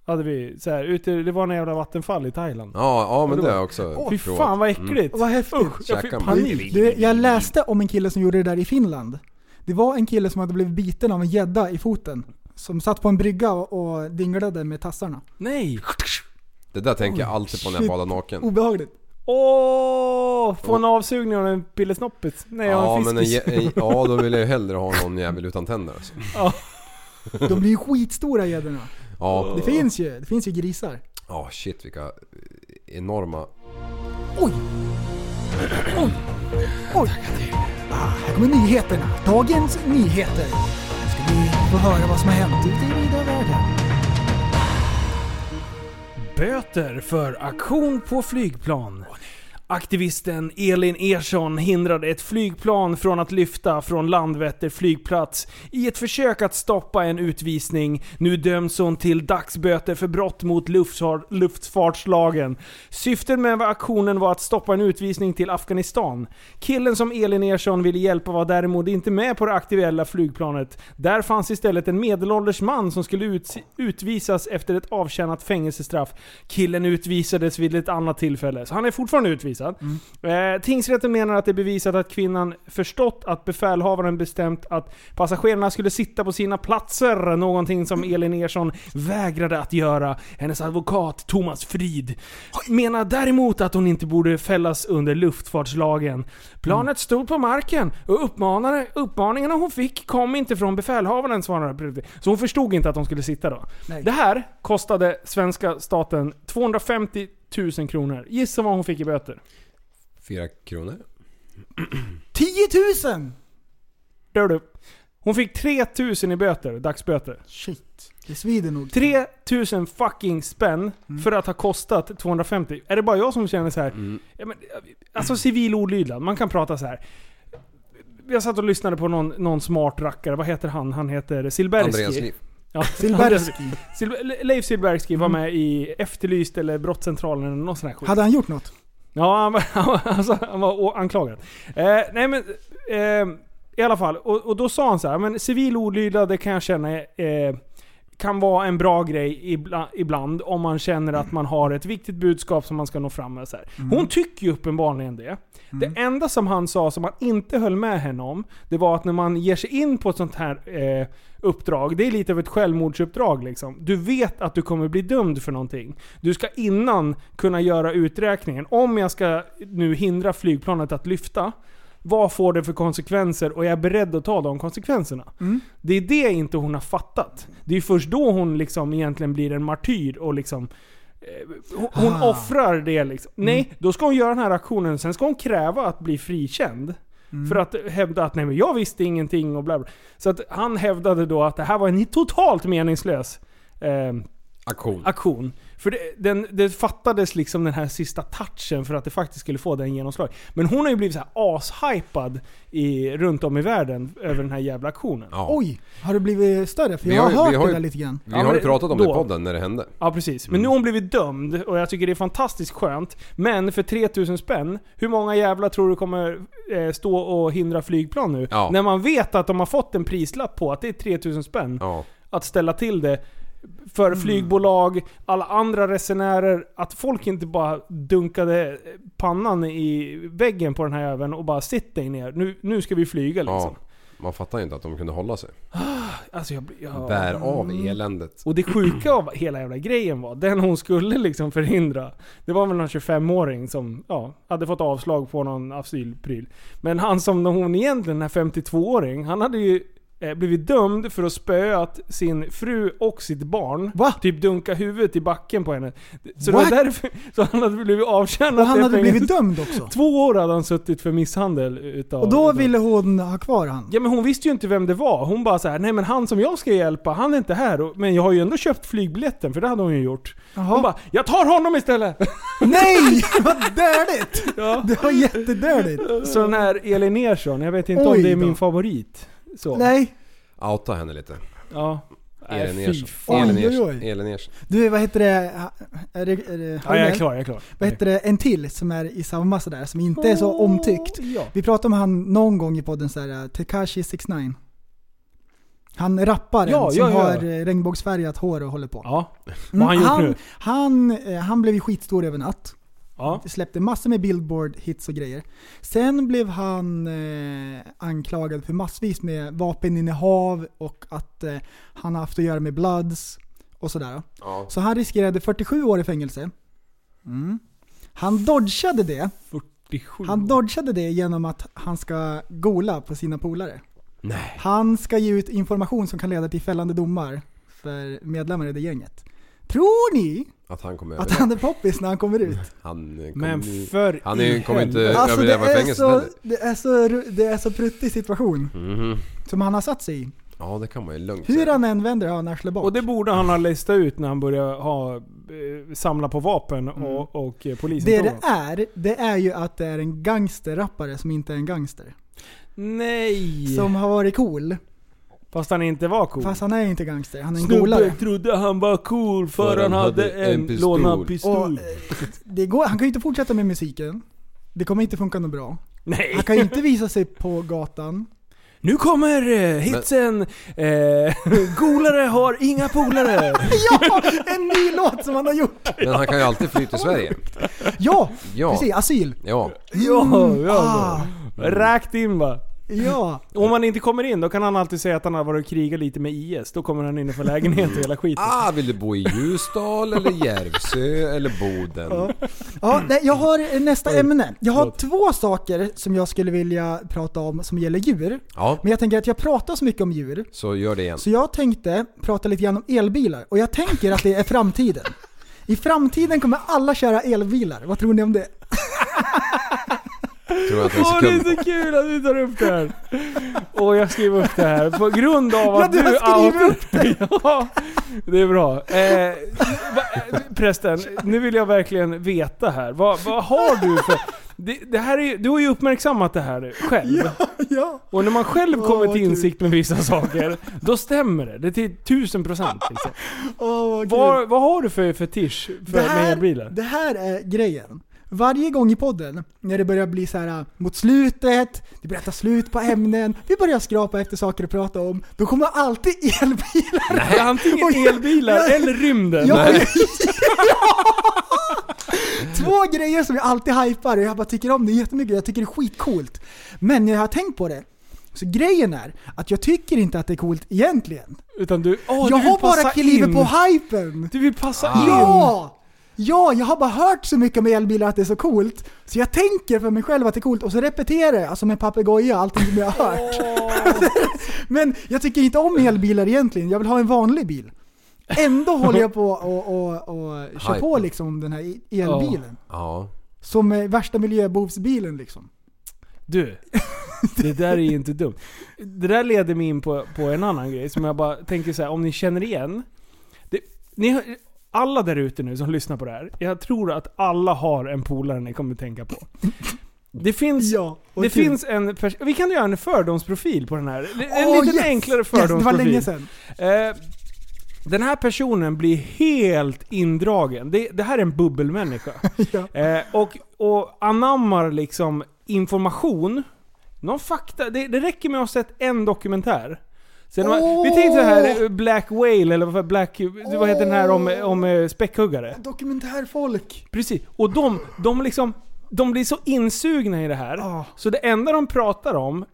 Hade vi så här, ute, det var en jävla vattenfall i Thailand. Ja, ja men det har jag också Fy provat. fan vad äckligt. Vad häftigt. Usch, jag fick panik. Du, jag läste om en kille som gjorde det där i Finland. Det var en kille som hade blivit biten av en gädda i foten. Som satt på en brygga och, dinglade med tassarna. Nej! Det där tänker jag alltid på när jag badar naken. Obehagligt. Åh! Få en avsugning av en pillesnoppet. Nej, av Ja, en men en, fiskis. jä- en, ja, då vill jag ju hellre ha någon jävel utan tänder alltså. De blir ju skitstora gäddorna. Ja, Det finns ju, det finns ju grisar. ja shit vilka enorma... Oj! Oj! Oj! Ah, här kommer nyheterna. Dagens nyheter. Nu ska vi få höra vad som har hänt ute i vida världen. Böter för aktion på flygplan. Aktivisten Elin Ersson hindrade ett flygplan från att lyfta från Landvetter flygplats i ett försök att stoppa en utvisning. Nu döms hon till dagsböter för brott mot luftfartslagen. Syftet med aktionen var att stoppa en utvisning till Afghanistan. Killen som Elin Ersson ville hjälpa var däremot inte med på det aktuella flygplanet. Där fanns istället en medelålders man som skulle ut, utvisas efter ett avtjänat fängelsestraff. Killen utvisades vid ett annat tillfälle, så han är fortfarande utvisad. Eh, tingsrätten menar att det är bevisat att kvinnan förstått att befälhavaren bestämt att passagerarna skulle sitta på sina platser. Någonting som Elin Ersson vägrade att göra. Hennes advokat Thomas Frid menar däremot att hon inte borde fällas under luftfartslagen. Planet stod på marken och uppmanade, uppmaningarna hon fick kom inte från befälhavaren svarade. Så hon förstod inte att hon skulle sitta då. Nej. Det här kostade svenska staten 250 000 kronor. Gissa vad hon fick i böter? Fyra kronor. 10 000! Dör du. Hon fick 3000 i böter, dagsböter. Shit. Det svider nog. 3000 fucking spänn för att ha kostat 250. Är det bara jag som känner så här? Mm. Ja, men, alltså civil olydnad, man kan prata så här. Jag satt och lyssnade på någon, någon smart rackare, vad heter han? Han heter Silbersky. Andreas Liv. Ja, Silbersky. Sil- Leif Silbersky var med i Efterlyst eller Brottscentralen eller något sånt här skit. Hade han gjort något? Ja, han var, han var, alltså, han var anklagad. Eh, nej men, eh, i alla fall. Och, och då sa han så här, men civil olydnad det kan jag känna eh, kan vara en bra grej ibla, ibland om man känner att man har ett viktigt budskap som man ska nå fram med. Så här. Hon tycker ju uppenbarligen det. Det enda som han sa som han inte höll med henne om, det var att när man ger sig in på ett sånt här eh, uppdrag, det är lite av ett självmordsuppdrag liksom. Du vet att du kommer bli dömd för någonting. Du ska innan kunna göra uträkningen. Om jag ska nu hindra flygplanet att lyfta, vad får det för konsekvenser och är jag beredd att ta de konsekvenserna? Det är det inte hon har fattat. Det är först då hon liksom egentligen blir en martyr och liksom eh, hon- Ah. offrar det liksom. Nej, då ska hon göra den här aktionen, sen ska hon kräva att bli frikänd. För att hävda att nej men jag visste ingenting och bla bla. Så att han hävdade då att det här var en totalt meningslös eh, Aktion. aktion. För det, den, det fattades liksom den här sista touchen för att det faktiskt skulle få den genomslag. Men hon har ju blivit så här ashypad i, runt om i världen över den här jävla aktionen. Ja. Oj, har det blivit större? För Vi jag har, har hört vi har det där lite grann. Vi Ja, har ju pratat om det i då- podden när det hände. Ja precis. Men nu har hon blivit dömd och jag tycker det är fantastiskt skönt. Men för 3000 spänn, hur många jävlar tror du kommer eh, stå och hindra flygplan nu? Ja. När man vet att de har fått en prislapp på att det är 3000 spänn Ja. att ställa till det för flygbolag, alla andra resenärer, att folk inte bara dunkade pannan i väggen på den här öven och bara sitt dig ner. Nu, nu ska vi flyga liksom. ja. Man fattar ju inte att de kunde hålla sig. Alltså jag, blir- ja. Bär av eländet. Och det sjuka av hela jävla grejen var, den hon skulle liksom förhindra, det var väl någon 25-åring som ja, hade fått avslag på någon asylpryl. Men han som hon egentligen, den här 52-åring, han hade ju blivit dömd för att spöat sin fru och sitt barn. Va? Typ dunka huvudet i backen på henne. Så What? det var därför så han hade blivit avtjänad Och han hade blivit dömd också. Två år hade han suttit för misshandel utav... Och då ville hon ha kvar han. Ja men hon visste ju inte vem det var. Hon bara så här: nej men han som jag ska hjälpa, han är inte här. Men jag har ju ändå köpt flygbiljetten, för det hade hon ju gjort. Hon Jaha. bara, jag tar honom istället! Nej! Vad dördigt! ja. Det var jättedördigt. Så den här Elin Ersson, jag vet inte om Oj det är då. min favorit. Så. Nej. Outa henne lite. Ja. Nej, Elin fy Ersson. fan. Elin Oj, oj, Ersson. oj. Elin Ersson. Du, vad heter det? Är det, är det Ja, jag är klar, jag är klar. Vad heter det? En till som är i samma sådär, som inte är så omtyckt. Ja. Vi pratade om han någon gång i podden såhär, Tekashi 69 Han rapparen Ja, som ja, ja. har eh, regnbågsfärgat hår och håller på. Ja. Mm, Vad har han gjort han, nu? Han, eh, han blev ju skitstor över natt. Ja. Släppte massor med billboard-hits och grejer. Sen blev han eh, anklagad för massvis med vapeninnehav och att eh, han har haft att göra med Bloods och sådär. Ja. Så han riskerade 47 år i fängelse. Mm. Han dodgade det. 47. Han dodgade det genom att han ska gola på sina polare. Nej. Han ska ge ut information som kan leda till fällande domar för medlemmar i det gänget. Tror ni Att han kommer att han är poppis när han kommer ut? Han eh, Men för Han är i kommer inte- helvete. Alltså det överleva är, fängelset så, heller. det, är så, ru- det är så pruttig situation Mhm. som han har satt sig i. Ja, det kan man ju lugnt Hur säga. han än vänder har han arslet bak. Och det borde han ha listat ut när han började ha, eh, samla på vapen och, och eh, polisen det tog det honom. är, det är ju att det är en gangsterrappare som inte är en gangster. Nej! Som har varit cool. Fast han inte var cool. Fast han är inte gangster, han är en Snubben golare. trodde han var cool för, han hade en, pistol. lånad Och, pistol. eh, det går, han kan ju inte fortsätta med musiken. Det kommer inte funka något bra. Nej! Han kan ju inte visa sig på gatan. Nu kommer eh, hitsen eh, Golare har inga polare. Ja! En ny låt som han har gjort! Men han kan ju alltid fly till Sverige. Ja! Ja. Precis, asyl. Ja. ja, ja. Ah, Räkt in va. Ja. Om han inte kommer in, då kan han alltid säga att han har varit och krigat lite med IS. Då kommer han in och får lägenhet och hela skiten. Ah, vill du bo i Ljusdal eller Järvsö eller Boden? ja nej, jag har nästa Oj, ämne. Jag har två saker som jag skulle vilja prata om som gäller djur. Ja, Men jag tänker att jag pratar så mycket om djur, så gör det igen. så jag tänkte prata lite grann om elbilar. Och jag tänker att det är framtiden. I framtiden kommer alla köra elbilar. Vad tror ni om det? Tror jag inte en Åh det är så kul att du tar upp det här. Och jag skriver upp det här på grund av Ja, att du du... har skrivit upp det! ja, det är bra. Eh, va- prästen, nu vill jag verkligen veta här. Vad, vad har du för... Det, det här är, du har ju uppmärksammat det här själv. Ja. Och när man själv Åh, kommer vad till kul. insikt med vissa saker, då stämmer det. Det är till tusen procent. Liksom. Åh, vad kul. Vad, vad har du för fetisch för, det, med här, elbilar? det här är grejen. Varje gång i podden, när det börjar bli så här äh, mot slutet, det börjar ta slut på ämnen, vi börjar skrapa efter saker att prata om, då kommer alltid elbilar. Nej, antingen elbilar Ja. eller rymden. Ja, Nej. Två grejer som jag alltid hypar och jag bara tycker om det jättemycket, jag tycker det är skitcoolt. Men när jag har tänkt på det, så grejen är att jag tycker inte att det är coolt egentligen. Utan du, åh, jag du vill har bara klivit på hypen. Du vill passa Ah. in. Ja! Ja, jag har bara hört så mycket om elbilar att det är så coolt. Så jag tänker för mig själv att det är coolt och så repeterar jag, alltså med papegoja, allting som jag har hört. Men jag tycker inte om elbilar egentligen, jag vill ha en vanlig bil. Ändå håller jag på och, och, och kör på liksom den här elbilen. Ja. Som är värsta miljöbovsbilen liksom. Du, det där är ju inte dumt. Det där leder mig in på, på en annan grej som jag bara tänker så här, om ni känner igen. Det, ni, alla där ute nu som lyssnar på det här, jag tror att alla har en polare ni kommer tänka på. Det finns, Ja, det kul. finns en Vi kan göra en fördomsprofil på den här. En Åh, lite yes! enklare Yes, det var fördomsprofil. länge sedan. Eh, den här personen blir helt indragen. Det, det här är en bubbelmänniska. Ja. Eh, och, och anammar liksom information. Någon fakta. Det, det räcker med att ha sett en dokumentär. Sen, Åh! Vi tänkte så här Black Whale, eller vad, Black, vad heter den här om, om eh, späckhuggare? Dokumentärfolk. Precis. Och de, de liksom, de blir så insugna i det här. Ah. Så det enda de pratar om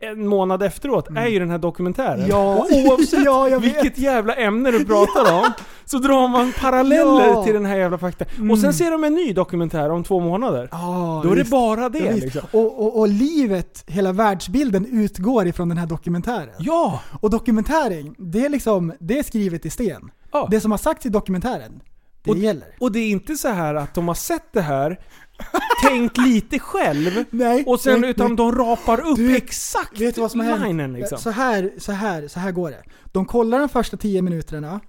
en månad efteråt är ju den här dokumentären. Mm. Ja. Och oavsett Ja, vilket jävla ämne du pratar om, så drar man paralleller Ja. till den här jävla fakta. Och sen ser de en ny dokumentär om två månader. Ja, Då är det visst. bara det Ja, liksom. och, och, och livet, hela världsbilden utgår ifrån den här dokumentären. Ja! Och dokumentären, det är liksom, det är skrivet i sten. ja. Det som har sagts i dokumentären, det Och- gäller. Och det är inte så här att de har sett det här, tänkt lite själv, Nej, och sen nej, utan nej. de rapar upp Du, exakt Vet du vad som linen liksom. Så här, så här, så här går det. De kollar de första 10 minuterna.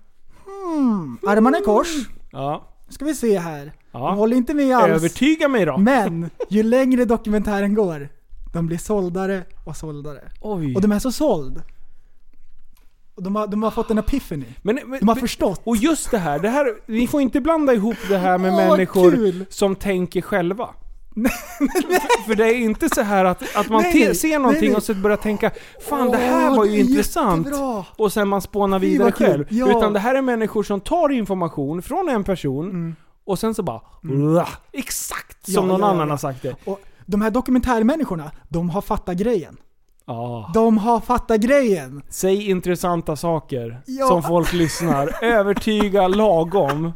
Hmm, armarna i kors. Ja. Nu ska vi se här. De ja. håller inte med alls. Övertyga mig då. Men ju längre dokumentären går, de blir såldare och såldare. Oj. Och de är så såld. De har, de har fått en epiphany. Men, men, De har förstått. Och just det här, det här, vi får inte blanda ihop det här med Åh, människor kul. som tänker själva. för, det är inte så här att, att man Nej, ser någonting nej, nej. och så börjar tänka Fan det här Åh, var ju intressant. jättebra. Och sen man spånar vidare själv. Ja. Utan det här är människor som tar information från en person Mm. och sen så bara "Uah", Exakt som Ja, någon ja, annan har sagt det. Och de här dokumentärmänniskorna, de har fattat grejen. Ah. De har fattat grejen. Säg intressanta saker Ja. som folk lyssnar. Övertyga lagom.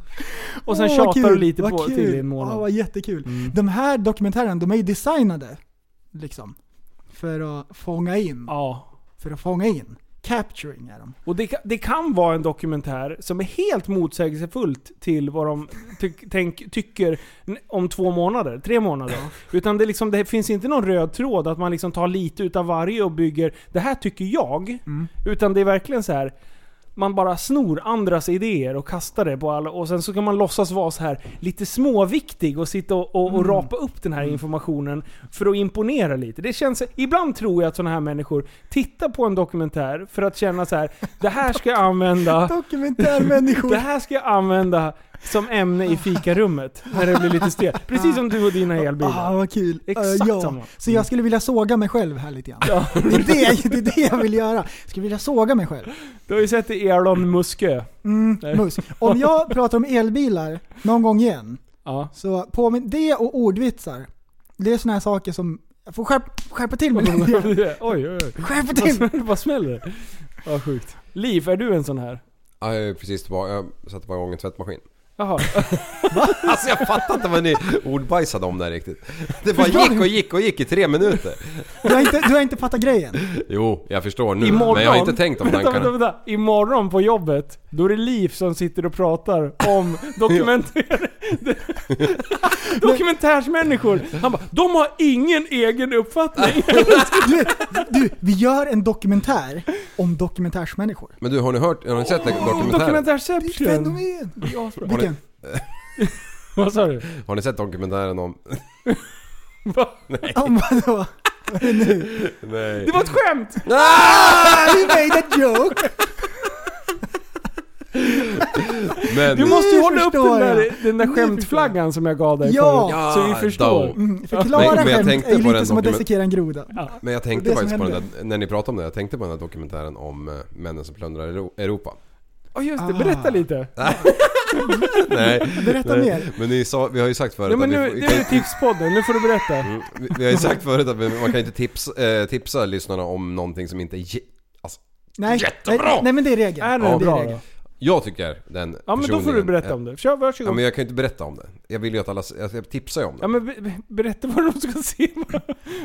Och sen vad tjatar kul, du lite vad på kul. till i en månad. Ja, vad jättekul. Mm. De här dokumentärerna, de är ju designade liksom. För att fånga in. Ja. För att fånga in. Capturing är de. Och det, kan- det kan vara en dokumentär som är helt motsägelsefullt till vad de ty tänk, tycker om två månader, tre månader. Utan det, liksom, det finns inte någon röd tråd att man liksom tar lite utav varje och bygger det här tycker jag. Utan det är verkligen så här. Man bara snor andras idéer och kastar det på alla och sen så kan man låtsas vara så här lite småviktig och sitta och, och, och rapa upp den här informationen för att imponera lite. Det känns, ibland tror jag att sådana här människor tittar på en dokumentär för att känna så här: det här ska jag använda Dokumentärmänniskor. det här ska jag använda som ämne i fikarummet när det blir lite stelt. Precis som du och dina Ah, elbilar. vad kul. Exakt Eh, ja. samma. Så jag skulle vilja såga mig själv här lite grann. Det, är det, det är det jag vill göra. Jag skulle vilja såga mig själv. Du har ju sett Elon Muskö. Mm, Nej. mus. Om jag pratar om elbilar någon gång igen, Ja. så påminn, det och ordvitsar, det är såna här saker som, jag får skärp, skärpa till mig lite oj, oj, oj. Skärpa till! Vad smäller det? Vad sjukt. Liv, är du en sån här? Ja, jag är precis tillbaka. Jag satte bara igång en tvättmaskin. Jaha. Alltså jag fattar inte vad ni ordbajsade om där riktigt. Det bara Förstår gick och gick och gick i tre minuter. Du har inte, du har inte fattat grejen. Jo, jag förstår nu. Imorgon, Men jag har inte tänkt om vänta, vänta, tankarna. vänta. Imorgon på jobbet, då är det Liv som sitter och pratar om dokumentär... dokumentärsmänniskor. Han bara, de har ingen egen uppfattning. Du, du, vi gör en dokumentär om dokumentärsmänniskor. Men du, har ni hört, har ni sett den dokumentären? Dokumentärception. Fenomen! Ja. Vilken? Vad sa du? Har ni sett dokumentären om... Va? Om vadå? Vad är det nu? Nej. Det var ett skämt! Ah, you made a joke! Men... Du måste ju hålla upp den där, jag. den där skämtflaggan som jag gav dig Ja. förut. Så vi Ja, förstår. Mm, förklara Men- men jag skämt tänkte är ju på lite som att dissekera en groda. Men jag tänkte Det faktiskt på den där, när ni pratade om det, jag tänkte på den där dokumentären om eh, männen som plundrar Euro- Europa. Ja just det, berätta Ah. lite. Nej, Berätta nej. mer. Men ni sa, vi har ju sagt förut Ja, men att nu, vi, det är ju tipspodden, nu får du berätta. Mm, vi, vi har ju sagt förut att man kan inte tipsa, eh, tipsa lyssnarna om någonting som inte är alltså, Nej, Jättebra! nej, nej men det är regeln. Är det det är bra regeln. Jag tycker den Ja men då får du berätta om det. Kör, Ja varsågod. men jag kan ju inte berätta om det. Jag vill ju att alla, jag tipsar ju om Ja den. men be- be- berätta vad de ska se.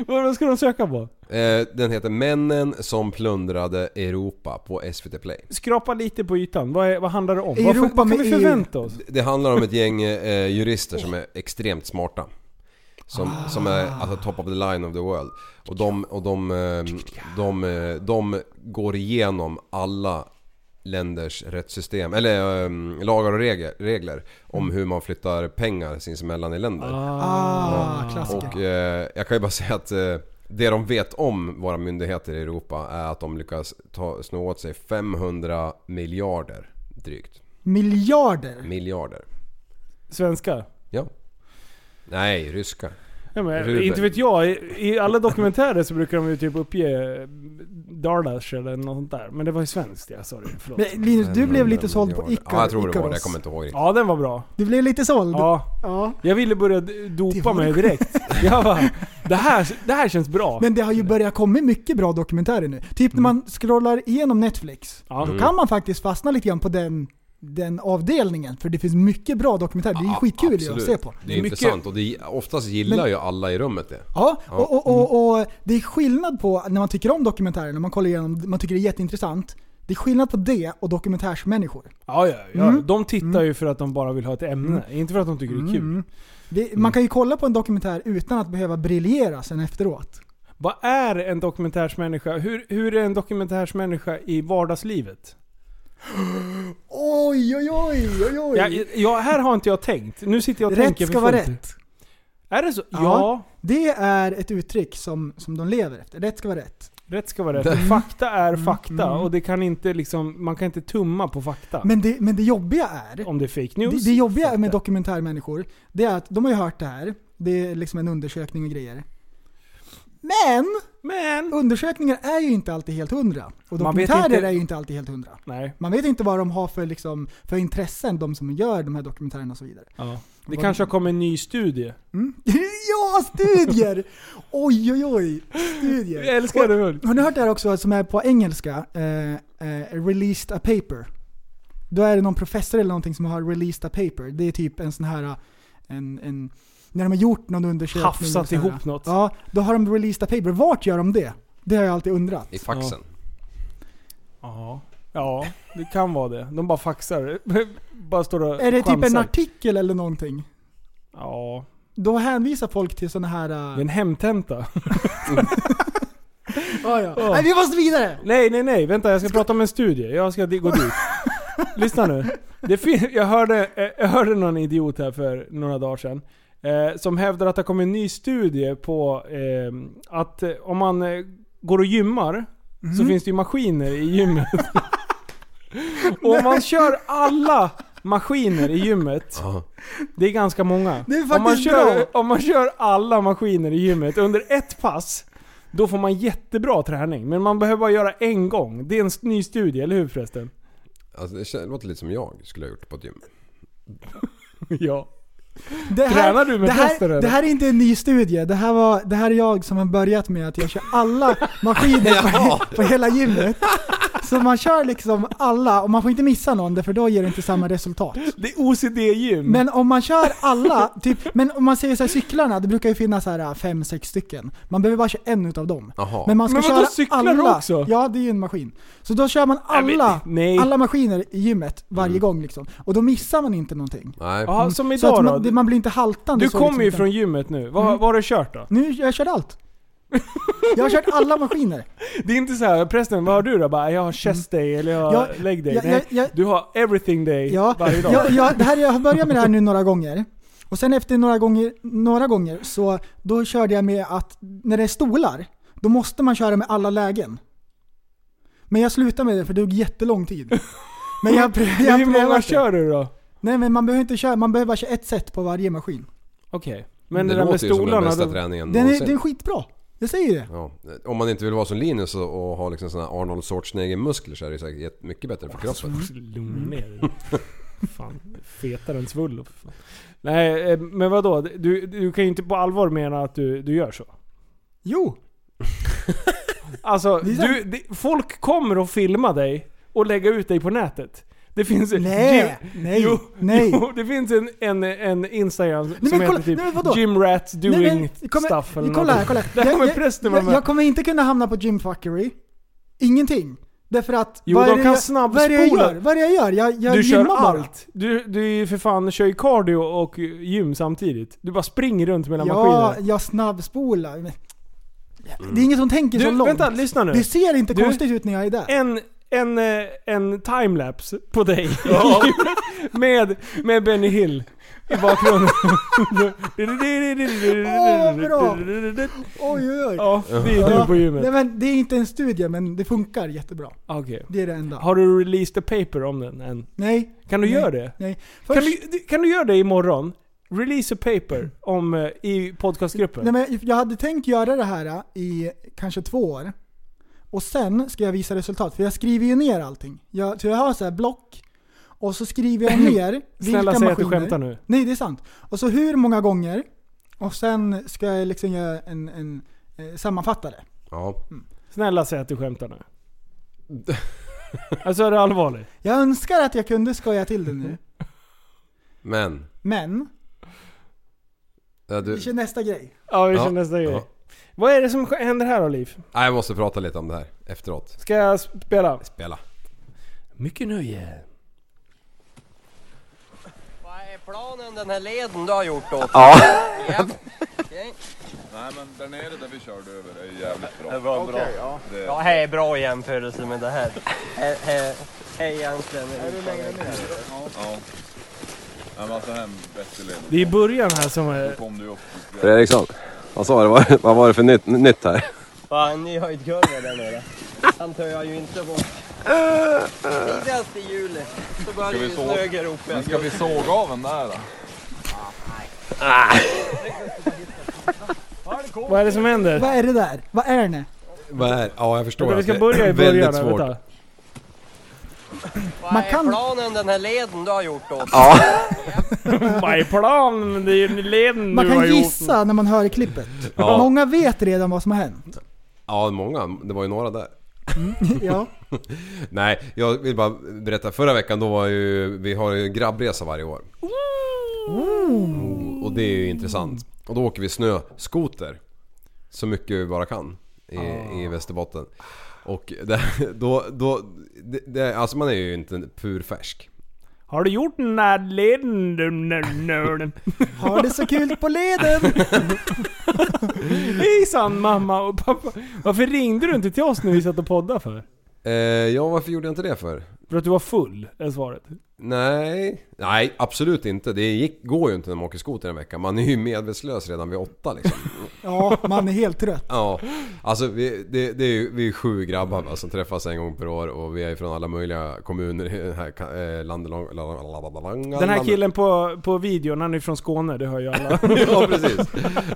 vad ska de söka på? Eh, den heter Männen som plundrade Europa på SVT Play. Skrapa lite på ytan. Vad, är, vad handlar det om? Europa vad, kan med vi EU. förvänta oss? Det handlar om ett gäng eh, jurister som är extremt smarta. Som, som är alltså top of the line of the world. Och de, och de, eh, de, eh, de går igenom alla länders rättssystem, eller eh, lagar och regler, regler om hur man flyttar pengar sinsemellan i länder. Ah, klassiker. Och eh, jag kan ju bara säga att eh, det de vet om våra myndigheter i Europa är att de lyckas ta, sno åt sig 500 miljarder drygt. Miljarder. Miljarder. Svenska? Ja. Nej, ryska. Ja, men, inte vet jag. I, I alla dokumentärer så brukar de ju typ uppge eh, Dardash eller något sånt där. Men det var ju svenskt ja, sorry. Förlåt. Men Linus, du blev lite 500 såld på. Icar, Ja, jag tror det var det. Jag kommer inte ihåg riktigt. Ja, den var bra. Du blev lite såld? Ja. Ja. Jag ville börja d- Det dopa var mig direkt. Jag bara, det här, det här känns bra. Men det har ju börjat komma mycket bra dokumentärer nu. Typ när man scrollar igenom Netflix, Ja. då kan man faktiskt fastna lite grann på den, den avdelningen. För det finns mycket bra dokumentärer. Det är Ja, skitkul absolut. att se på. Det är Mycket- intressant och det, oftast gillar Men- ju alla i rummet det. Ja, Ja. och, och, och, och det är skillnad på när man tycker om dokumentärer, när man kollar igenom, man tycker det är jätteintressant. Det är skillnad på det och dokumentärsmänniskor. Ja, ja, ja. Mm. De tittar ju för att de bara vill ha ett ämne. Inte för att de tycker det är kul. Mm. Det, Man kan ju kolla på en dokumentär utan att behöva briljera sen efteråt. Vad är en dokumentärsmänniska? Hur, hur är en dokumentärsmänniska i vardagslivet? Oj, oj, oj, oj, oj. Ja, ja, här har inte jag tänkt. Nu sitter jag och rätt tänker ska vara rätt. Är det så? Ja. Ja. Det är ett uttryck som, som de lever efter. Rätt ska vara rätt. rätt ska vara rätt. Fakta är fakta mm. och det kan inte liksom, man kan inte tumma på fakta. Men det, men det jobbiga är, om det är fake news. det, det jobbiga fakta. med dokumentärmänniskor, det är att de har ju hört det här. Det är liksom en undersökning och grejer. Men Men! undersökningar är ju inte alltid helt hundra. Och Man vet dokumentärer inte- är ju inte alltid helt hundra. Nej. Man vet inte vad de har för, liksom, för intressen, de som gör de här dokumentärerna och så vidare. Ja. Det kanske har kommit en ny studie. Mm? ja, studier! oj, oj, oj. Studier. Jag älskar det väl. Har ni hört det här också som är på engelska? Eh, eh, released a paper. Då är det någon professor eller någonting som har released a paper. Det är typ en sån här, en, en, när de har gjort någon undersökning. Hafsat här. ihop något. Ja, då har de released a paper. Vart gör de det? Det har jag alltid undrat. I faxen. Ja. Ja, det kan vara det. De bara faxar. bara står och Är det typ en chansar. artikel eller någonting? Ja. Då hänvisar folk till sådana här... Det är Uh... en hemtenta. ja, ja. Nej, vi måste vidare! Nej, nej, nej. Vänta, jag ska prata om en studie. Jag ska gå dit. Lyssna nu. Det fin- jag, hörde, eh, jag hörde någon idiot här för några dagar sedan. Eh, som hävdar att det kommer en ny studie på eh, att eh, om man eh, går och gymmar så finns det ju maskiner i gymmet. och om man kör alla maskiner i gymmet, det är ganska många. Det är om, man kör, om man kör alla maskiner i gymmet under ett pass, då får man jättebra träning. Men man behöver bara göra en gång. Det är en ny studie, eller hur förresten? Alltså, det låter lite som jag skulle ha gjort på ett gym. ja. Det Tränar du med det här, testen, eller? det här är inte en ny studie. Det här, var, det här är jag som har börjat med att jag kör alla maskiner på, på hela gymmet. Så man kör liksom alla, och man får inte missa någon för då ger det inte samma resultat. Det är OCD-gym. Men om man kör alla, typ, men om man säger så här, cyklarna, det brukar ju finnas så här fem, sex stycken. Man behöver bara köra en utav dem. Jaha. Men man ska Men köra cyklar alla. också? Ja, det är ju en maskin. Så då kör man alla, nej. alla maskiner i gymmet varje Mm. gång liksom. Och då missar man inte någonting. Nej. Ja, som Så idag att då. Det- man blir inte haltande. Du kommer liksom, ju från gymmet nu. Vad, Mm. vad har du kört då? Nu, jag körde allt. Jag har kört alla maskiner. Det är inte så här, prästen vad har du då? Bara, jag har chest day eller jag har Ja, leg day. ja, Nej, ja, ja. du har everything day Ja, varje dag. ja, det här, jag har börjat med det här nu några gånger. Och sen efter några gånger, några gånger så då körde jag med att när det är stolar, då måste man köra med alla lägen. Men jag slutade med det för det tog jättelång tid. Men jag, jag hur många kör du då? Nej men man behöver inte köra, man behöver bara köra ett set på varje maskin. Okej. Men det det, där med låter ju som den stolarna, bästa då, träningen Den är, någonsin. den är skitbra. Jag säger det. Ja, om man inte vill vara som Linus och, och ha liksom såna här Arnold Schwarzenegger-muskler så är det säkert mycket bättre för kroppen. lugna ner dig. Fan, fetare än Svullo. för fan. Nej, eh, men vadå? Du, du kan ju inte på allvar mena att du, du gör så. Jo. Alltså, Det är sant. du, det, folk kommer att filma dig och lägga ut dig på nätet. Det finns en... Nej, Jim, nej, jo, nej. Jo, det finns en, en, en Instagram som men kolla, heter typ nej? Gym Rats Doing Nej, men, kommer- Stuff eller kolla här, något. kolla. Där kommer Jag, prästen vara jag, med. jag kommer inte kunna hamna på gymfuckery. Ingenting. Därför att... Jo, vad de kan jag, Vad är det jag snabbspola. gör? Vad är det jag gör? Jag, jag Du kör gymmar bara. allt. Du, du för fan kör ju cardio och gym samtidigt. Du bara springer runt mellan Ja, maskiner. jag snabbspolar. Men, Det är ingen som tänker så Du, långt. vänta, lyssna nu. Det ser inte Du- konstigt ut när jag är där. En, en, eh, en timelapse på dig. med, med Benny Hill i bakgrunden. Åh, bra. Oj, oj, oj. Ja, det är du på Nej, gymmet. men det är inte en studie, men det funkar jättebra. Okej. Det är det enda. Har du released a paper om den än? Nej. Kan du nej, göra det? Nej. Kan Först, du, kan du göra det imorgon? Release a paper om, eh, i podcastgruppen. nej, men jag hade tänkt göra det här äh, i kanske två år. Och sen ska jag visa resultat, för jag skriver ju ner allting. Jag, så jag har så här block, och så skriver jag ner vilka Snälla säg att du maskiner. skämtar nu. Nej, det är sant. Och så hur många gånger, och sen ska jag liksom göra en, en eh, sammanfatta det. Ja. Snälla säg att du skämtar nu. Alltså är det allvarligt? Jag önskar att jag kunde skoja till det nu, Men. men Ja, du, vi kör nästa grej. Ja, vi Ja, kör nästa grej. ja. Vad är det som händer här då Liv? Nej, jag måste prata lite om det här efteråt. Ska jag spela? Spela. Mycket nöje. Vad är planen den här leden du har gjort åt Ja. Ja. Okej. Nej men där nere där vi körde över är jävligt bra. Det var bra. ja. Det, Ja, här är bra i jämförelse med det här. Här, här, här egentligen. Är du längre ner? ja. Nej men alltså hem Västerleden. Det är i början här som är... Då kom du upp. Fredriksson, vad sa du? Vad, var det för nytt, nytt här? Fan, ny höjdkurva där nere. Han tar jag ju inte bort. Tidigast i juli så börjar ju snögropen. Men ska vi såga av den där då? Vad är det som händer? Vad är det där? Vad är det? Vad är, ja, jag förstår Vänta, vi ska det börja i är början väldigt svårt. vänta. Vad Man är kan- planen den här leden du har gjort åt Ja. Vad är planen? Det är ju leden Man du har kan gjort. gissa när man hör klippet. Ja. Många vet redan vad som har hänt. Ja, många. Det var ju några där. Ja. Nej, jag vill bara berätta. Förra veckan då var ju... Vi har ju grabbresa varje år. Oh, Och det är ju intressant. Och då åker vi snöskoter. Så mycket vi bara kan. I, i Västerbotten. Och det, då, då, det, det, alltså man är ju inte purfärsk. Har du gjort den där leden? Har det så kul på leden! Hejsan mamma och pappa. Varför ringde du inte till oss när vi satt och poddade för? Eh, ja, varför gjorde jag inte det för? För att du var full, är svaret. Nej, nej absolut inte. Det gick, går ju inte när man åker skoter en vecka. Man är ju medvetslös redan vid åtta liksom. Ja, man är helt trött. Ja, alltså vi, det, det är ju, vi är sju grabbar va, som träffas en gång per år och vi är från alla möjliga kommuner i det här eh, landet. Den här killen på, på videon, han är från Skåne, det hör ju alla. ja precis.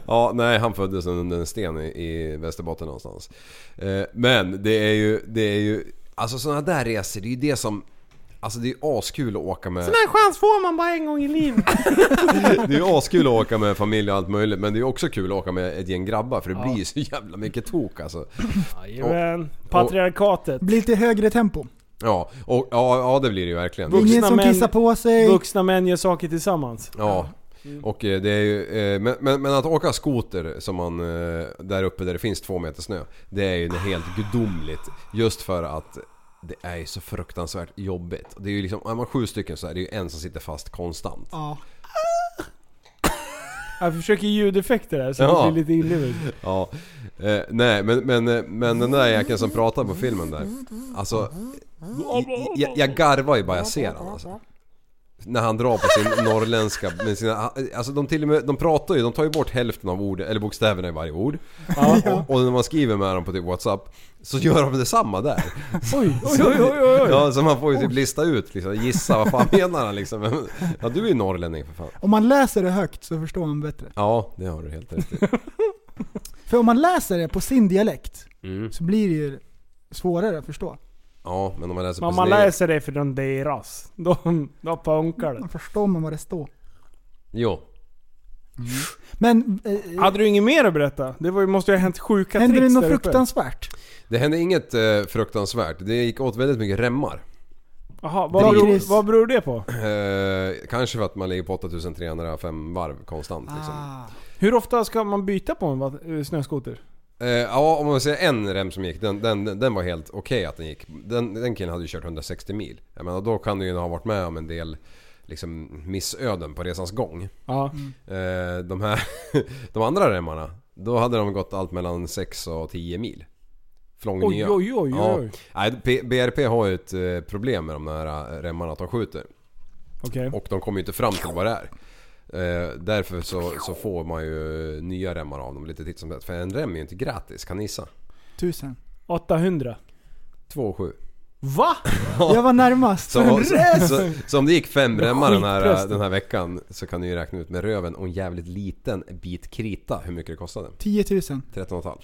Ja, nej han föddes under en sten i, i Västerbotten någonstans. Eh, men det är ju, det är ju, alltså sådana där resor, det är ju det som Alltså det är ju askul att åka med... Den här chans får man bara en gång i livet. Det är ju askul att åka med familj och allt möjligt men det är också kul att åka med ett gäng grabbar för det blir ju så jävla mycket tok alltså. Jajamän. Patriarkatet. Blir lite högre tempo. Ja, och, ja, ja det blir det ju verkligen. Vuxna Ingen som män- kissar på sig. Vuxna män gör saker tillsammans. Ja. Och eh, det är ju, eh, men, men, men att åka skoter som man, eh, där uppe där det finns två meter snö. Det är ju helt gudomligt. Just för att det är ju så fruktansvärt jobbigt. Det är ju liksom, är man sju stycken så är det ju en som sitter fast konstant. Ja. Jag försöker ljudeffekter här så Ja. det blir lite inlevet. Ja, eh, nej men, men, men den där jäkeln som pratar på filmen där. Alltså, jag, jag garvar ju bara jag ser han alltså. När han drar på sin norrländska med sina, alltså de till och med, de pratar ju, de tar ju bort hälften av ord, eller bokstäverna i varje ord. Och, och när man skriver med dem på typ WhatsApp så gör de detsamma där. Oj, oj, oj, oj, oj. Ja, så man får ju typ lista ut liksom, gissa vad fan menar han liksom. Ja du är ju norrlänning för fan. Om man läser det högt så förstår man bättre. Ja, det har du helt rätt i. För om man läser det på sin dialekt Mm. så blir det ju svårare att förstå. Ja, men om man läser på Men man sin egen- läser det för de deras. Då, då punkar det. Då förstår man vad det står. Jo. Men eh, Hade du inget mer att berätta? Det var, ju- måste ju ha hänt sjuka händer det tricks något där uppe. fruktansvärt? Det hände inget eh, fruktansvärt. Det gick åt väldigt mycket remmar. Jaha, vad beror, vad beror det på? Eh, kanske för att man ligger på 8305 varv konstant liksom. Ah. Hur ofta ska man byta på en eh, snöskoter? Eh, ja, om man säger en rem som gick, den, den, den var helt okej att den gick. Den, den killen hade ju kört 160 mil. Jag menar, då kan du ju ha varit med om en del liksom, missöden på resans gång. Ja. Eh, de här, de andra remmarna, då hade de gått allt mellan 6 och 10 mil. Flång Oj, nya. oj, oj, Ja. oj. Nej, BRP har ju ett eh, problem med de här eh, remmarna att de skjuter. Okej. Och de kommer ju inte fram till vad det är. Eh, därför så, så får man ju nya remmar av dem lite titt som tätt. För en rem är ju inte gratis, kan ni gissa? Tusen. 800. 2 7. Va? Jag var närmast. Så, så, så, så om det gick fem remmar den här, den här veckan så kan ni ju räkna ut med röven och en jävligt liten bit krita hur mycket det kostade. 10 000. 13 500.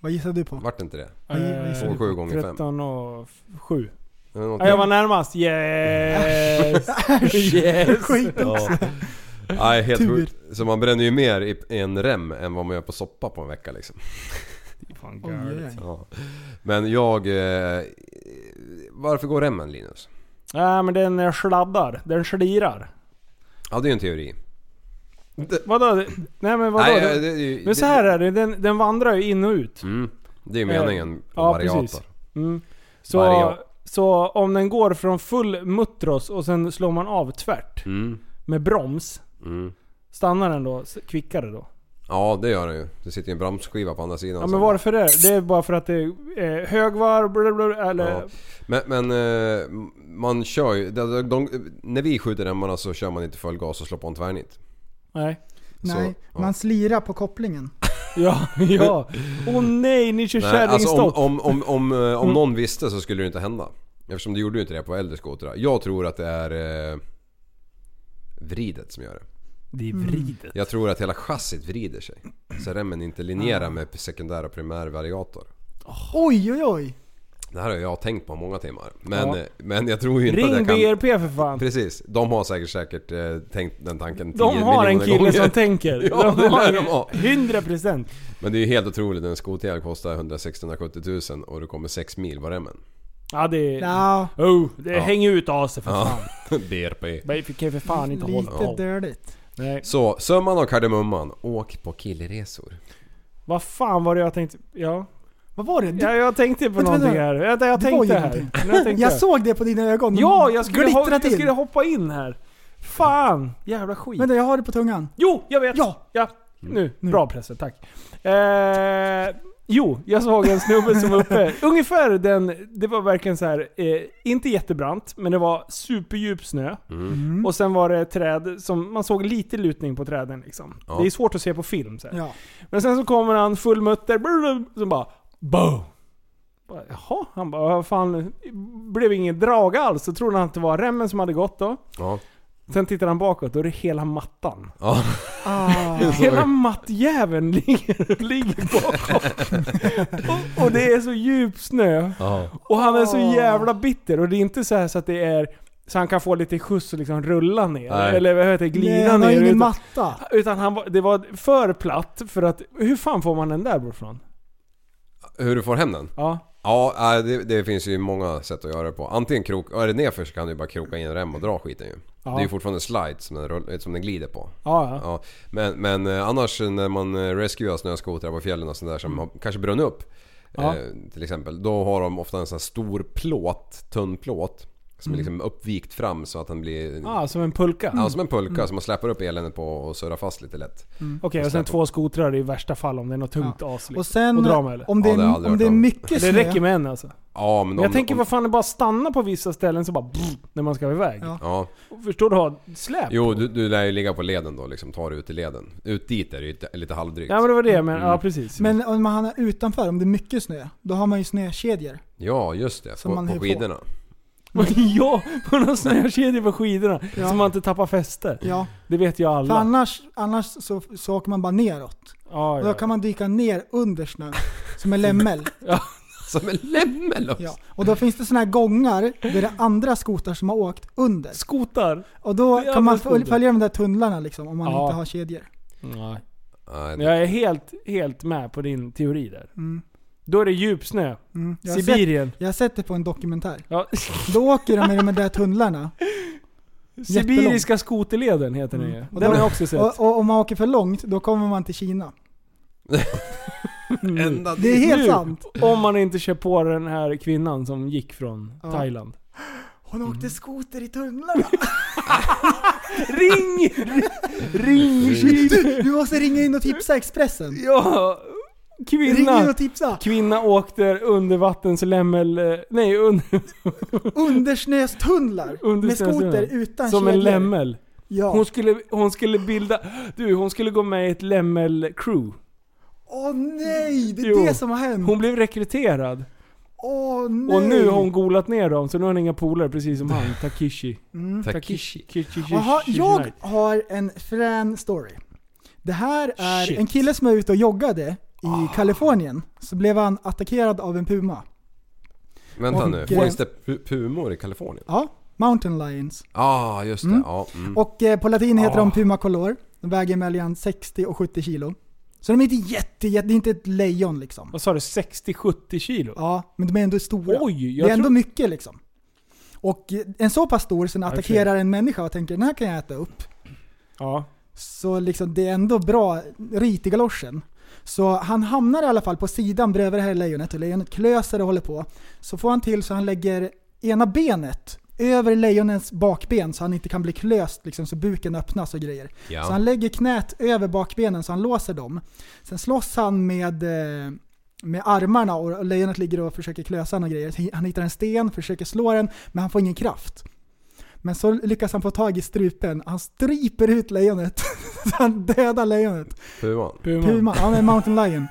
Vad gissade du på? Vart inte det? Vad gissade Två du gånger fem. 13 och 7. Ja, jag var närmast. Yes! yes! Ja. Nej, helt Tur. sjukt. Så man bränner ju mer i en rem än vad man gör på soppa på en vecka liksom. Fan, oj. Ja. Men jag... Eh, varför går remmen Linus? Nej men den eh, sladdar. Den slirar. Ja det är ju en teori. Vadå? Nej men vadå? Nej, Det- det, det, men så här är det, den, den vandrar ju in och ut. Mm, det är ju meningen på ja, variator. precis. Mm. Så, Varia- så om den går från full mutros och sen slår man av tvärt Mm, med broms. mm. Stannar den då kvickare då? Ja det gör den ju. Det sitter ju en bromsskiva på andra sidan. Ja men varför det? Det är bara för att det är högvarv, blablabla, eller... Ja. Men, men eh, man kör ju... De, de, när vi skjuter remmarna så kör man inte full gas och slår på en tvärnit. Nej. Nej, ja. man slirar på kopplingen. Ja, ja. Åh nej, ni kör Nej, alltså om, kärringstopp. om, om, om, eh, om Mm. någon visste så skulle det inte hända. Eftersom det gjorde ju inte det på äldre skotrar. Jag tror att det är eh, vridet som gör det. Det är vridet. Jag tror att hela chassit vrider sig. Så remmen inte linjerar med sekundär och primär variator. Oj, oj, oj. Det här har jag tänkt på många timmar. Men, Ja. eh, men jag tror ju inte Ring att jag kan... BRP för fan. Precis, de har säkert säkert eh, tänkt den tanken 10 De har en kille gånger. som tänker. Ja, de har de ha. 100%. Men det är ju helt otroligt, en skoterjävel kostar 160-170 000 och du kommer 6 mil på remmen. Ja det... Ja, Oh, det Ja. hänger ut aset för fan. BRP. Vi kan för fan inte hålla lite på. dirtigt. Nej. Så, summan av kardemumman. Åk på killresor. Vad fan var det jag tänkte... Ja. Vad var det? Du, Ja, jag tänkte på Vänta, någonting vänta. här. Jag, jag tänkte här. Jag, tänkte jag såg det på dina ögon. Ja, jag skulle, ho- jag skulle hoppa in här. Fan, jävla skit. Vänta, jag har det på tungan. Jo, jag vet! Ja. ja. Nu, Nu. bra pressen, tack. Eh, jo, jag såg en snubbe som var uppe. Ungefär den, det var verkligen så här, eh, inte jättebrant, men det var superdjup snö. Mm. Och sen var det träd som, man såg lite lutning på träden liksom. Ja. Det är svårt att se på film så här. Ja. Men sen så kommer han full mutter, så bara BOOM! Jaha, han bara vad fan, blev ingen drag alls. Så trodde han att det var remmen som hade gått då. Ja. Sen tittar han bakåt, då är det hela mattan. Ja. Ah. Hela mattjäveln ligger, ligger bakom. och, och det är så djup snö. Ja. Och han är så jävla bitter. Och det är inte så här så att det är så han kan få lite skjuts och liksom rulla ner. Nej. Eller vad heter det, glida Nej, han har ner. ingen utan, matta. utan han, det var för platt för att... Hur fan får man den där ifrån? Hur du får hem den? Ja. Ja, äh, det, det finns ju många sätt att göra det på. Antingen krok... Är det nerför så kan du bara kroka in en rem och dra skiten ju. Ja. Det är ju fortfarande slide som den, som den glider på. Ja, ja. Ja, men, men eh, annars när man eh, rescuear snöskotrar på fjällen och sånt där som har kanske brunnit upp. Mm. Eh, till exempel. Då har de ofta en sån här stor plåt, tunn plåt. Som Mm. är liksom uppvikt fram så att den blir... Ah, som en pulka? Ja, som en pulka Mm. som man släpper upp eländet på och surrar fast lite lätt. Okej, och sen två skotrar i värsta fall om det är något tungt as liksom. Och sen, Och dra med om det, Ja, det har jag är, aldrig om det är hört om. mycket Det snö. räcker med en alltså. Ja, men, Men om, jag tänker om, vad fan det bara stanna på vissa ställen så bara brr, när man ska iväg. Ja. Ja. Förstår du? Ha släp Jo, du, du lär ju ligga på leden då liksom. Ta dig ut i leden. Ut dit är det ju lite, lite halvdrygt. Ja men det var det. Mm. Ja precis. Men om man är utanför, om det är mycket snö, då har man ju snökedjor. Ja, just det. Som På, man på höll på. skidorna. ja, på någon snökedja på skidorna. Ja. Så man inte tappar fäste. Ja, Det vet ju för alla. annars, annars så, så åker man bara neråt. Ja, Och då ja. kan man dyka ner under snön, som en lämmel. Som en lämmel också. Ja. Och då finns det såna här gångar där det är andra skotrar som har åkt under. Skotar? Och då Det kan man skoter. följa de där tunnlarna liksom, om man Ja. inte har kedjor. Nej. Jag är helt, helt med på din teori där. Mm. Då är det djup snö. Mm. Jag, har sett, Sibirien. jag har sett det på en dokumentär. Ja. Då åker de med de där tunnlarna. Sibiriska skoterleden heter den ju. Mm. Och Den då- har jag också sett. Och, och om man åker för långt, då kommer man till Kina. Det är helt Nu, sant. Om man inte kör på den här kvinnan som gick från Ja. Thailand. Hon åkte skoter i tunnlarna. Ring! Ring! Du, du måste ringa in och tipsa Expressen. Ja! Ring in Kvinna! och tipsa. Kvinna åkte undervattenslämmel... eh, Nej, under, Undersnöstunnlar. Med skoter utan som en kedjor. lämmel. Ja. Hon skulle, hon skulle bilda... Du, hon skulle gå med i ett lämmel-crew. Åh nej, det är Jo. det som har hänt. Hon blev rekryterad. Åh nej. Och nu har hon golat ner dem, så nu har hon inga polare precis som han, Takishi. Mm. Takishi. Takishi. Jaha, jag har en frän story. Det här är Shit. en kille som är ute och joggade i Kalifornien. Så blev han attackerad av en puma. Vänta Och, nu, eh, finns det pu- pumor i Kalifornien? Ja, mountain lions. Ja, ah, just det. Mm. Ja, mm. Och eh, på latin heter Ah. de puma color. De väger mellan 60 och 70 kilo. Så de är inte jätte, jätte det är inte ett lejon liksom. Vad sa du? 60-70 kilo? Ja, men de är ändå stora. Oj! det Jag är ändå tror... mycket liksom. Och eh, en så pass stor som attackerar en människa och tänker den här kan jag äta upp. Ja. Så liksom det är ändå bra rit i galoschen. Så han hamnar i alla fall på sidan bredvid det här lejonet och lejonet klöser och håller på. Så får han till så han lägger ena benet över lejonets bakben så han inte kan bli klöst liksom, så buken öppnas och grejer. Så ja. han lägger knät över bakbenen så han låser dem. Sen slåss han med, eh, med armarna och lejonet ligger och försöker klösa och grejer. Han hittar en sten, försöker slå den, men han får ingen kraft. Men så lyckas han få tag i strupen. Han stryper ut lejonet. så han dödar lejonet. Puman. Puma. Puma, han är mountain lion.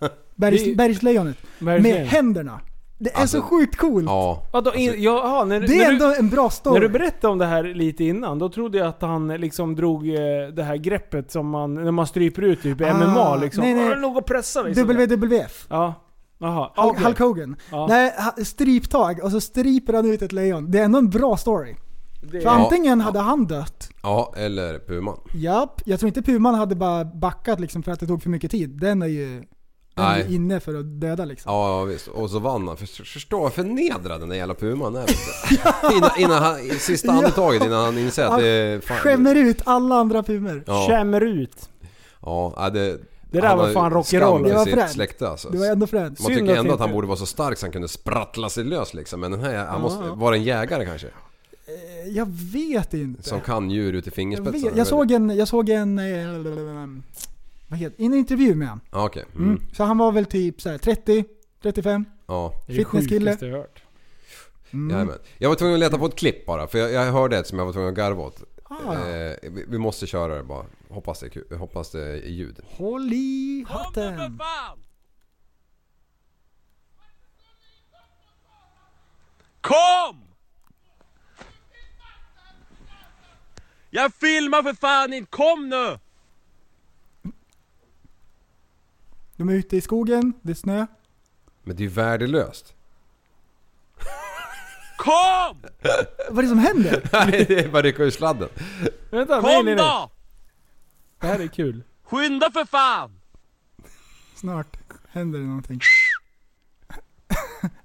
Bergs, bergslejonet. Med händerna. Det är Alltså, så sjukt coolt. Ja. Vadå, in, jaha, när, Det när är du, ändå en bra story. När du berättade om det här lite innan, då trodde jag att han liksom drog eh, det här greppet som man, när man stryper ut typ i Ah, MMA liksom. nej, nej. Ah, Låg och pressade liksom. WWF. Ja. Hulk, okej. Hulk Hogan. Ja. Nej, stryptag och så stryper han ut ett lejon. Det är ändå en bra story. Det, För antingen hade han dött, ja, eller puman. japp. Jag tror inte Puman hade bara backat liksom för att det tog för mycket tid. Den är ju, den är ju inne för att döda liksom. Ja, ja, visst. Och så vann han. För- Förstå vad förnedrad den där jävla puman är. innan, innan han, sista Ja. andetaget innan han inser att det är... fan- Skämmer ut alla andra pumor. Ja, Skämmer ut. ja, ja, det... Det där var fan rock'n'roll. Det var fränt. släkte alltså. Det var ändå fränt. Man tycker ändå att han borde vara så stark så han kunde sprattla sig lös liksom. Men den här, han måste, Ja. var en jägare kanske? Eh, Jag vet inte. Som kan djur ut i jag, fingerspetsarna? vet, jag såg en, jag såg en, eh, vad heter en intervju med honom. Ja okej. Mm. Mm. Så han var väl typ så här 30, 35. Ja. Det är det Fitnesskille. sjukaste jag hört. Mm. Jajamän. Jag var tvungen att leta på ett klipp bara för jag, jag hörde ett som jag var tvungen att garva åt. Ah. Eh, vi, vi måste köra det bara. Hoppas det hoppas det är ljud. Håll i hatten. Kom! Jag filmar för fan inte, kom nu! De är ute i skogen, det är snö. Men det är ju värdelöst. Kom! Vad är det som händer? Nej det är bara rycka ur sladden. Vänta, Kom nej nej nej. då! Det här är kul. Skynda för fan! Snart händer det någonting.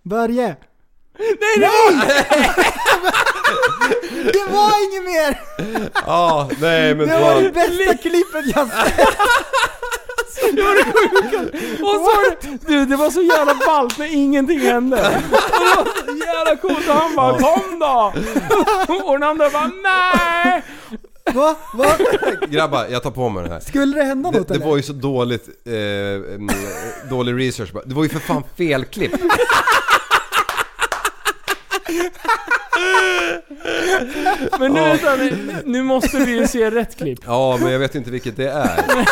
Börje! Nej det var... Det var inget mer! Ja, nej men Det var det bästa klippet jag sett! Och så var det, du det var så jävla ballt när ingenting hände. Och det var så jävla coolt och han bara 'Kom då!' Och den andra bara 'Nej!' Va? Va? Grabbar, jag tar på mig det här. Skulle det hända Det, något det eller? var ju så dåligt, eh, mm, dålig research. Det var ju för fan fel klipp. Men nu, vänta, nu, nu måste vi ju se rätt klipp. Ja men jag vet inte vilket det är.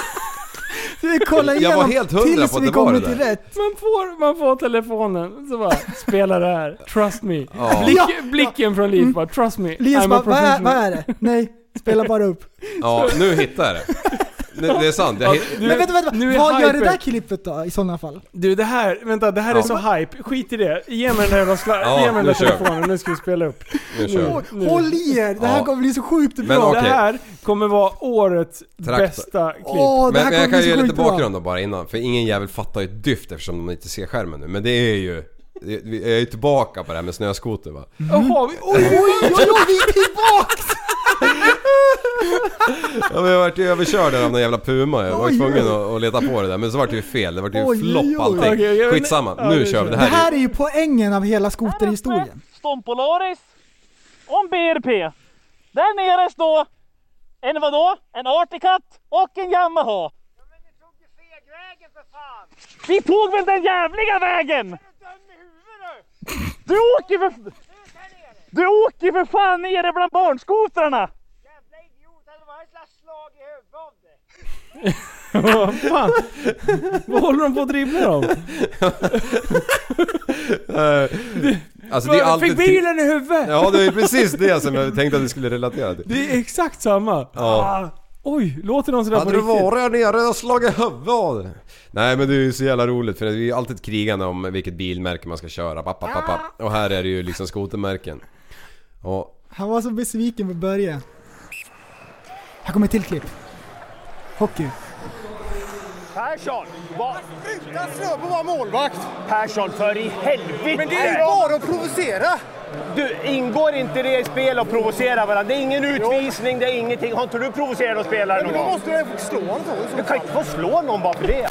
Vi kollar Jag var igenom helt hundra tills på att vi det var kommer det till där. rätt. Man får, man får telefonen, så bara spela det här. Trust me. Ja. Blick, Ja. blicken från Liv bara, trust me. Linus I'm bara, vad är, professional. vad är det? Nej, spela bara upp. Ja, nu hittar jag det. Det, det är sant. Jag, Du, Men vänta, vänta, nu är vad gör det där klippet då i sådana fall? Du det här, vänta det här är Ja. så hype. Skit i det. Ge mig den där jävla sla- Ja, ge mig den nu där telefonen, nu ska vi spela upp. nu vi. nu. Håll i er! Det här Ja. kommer bli så sjukt bra. Men okej. Det här kommer vara årets Traktor. bästa klipp. Åh, det Men, här men jag kommer kan bli ge lite bakgrund då bara innan. För ingen jävel fattar ju ett dyft eftersom de inte ser skärmen nu. Men det är ju... Vi är ju tillbaka på det här med snöskoter va. Jaha, vi, oj, Oj, oj, oj, vi är tillbaks! Ja, men jag vart ju överkörd av någon jävla puma. Jag var Oj, tvungen oj. att, att leta på det där. Men så vart det ju fel. Det vart ju Oj, flopp oj, oj. allting. Okej, Skitsamma. ja, Nu det kör vi. Det Det här är här är ju poängen av hela skoterhistorien. Stompolaris och en BRP. Där nere står en vadå? En Articat och en Yamaha. Vi tog väl den jävliga vägen! Du åker för... Du åker för fan nere bland barnskotrarna! vad fan. Vad håller de på att dribbla om? Alltså det är alltid... Fick bilen i huvudet! Ja det är precis det som jag tänkte att vi skulle relatera till. Det är exakt samma. Ja. Ah, oj, låter de sådär på Hade du riktigt? varit här nere och slagit huvudet av det? Nej men det är ju så jävla roligt för det är ju alltid ett krigande om vilket bilmärke man ska köra. Papp, papp, papp, papp. Och här är det ju liksom skotermärken. Och Han var så besviken på Börje. Här kommer ett till klipp. Hockey. Persson! Vad... Sluta slå på vara målvakt! Persson, för i helvete! Men det är bara att provocera! Du, ingår inte det i spel att provocera varandra? Det är ingen utvisning, det är ingenting. Har inte du provocerat någon spelare någon gång? då måste jag slå honom Du kan inte få slå någon bara för det.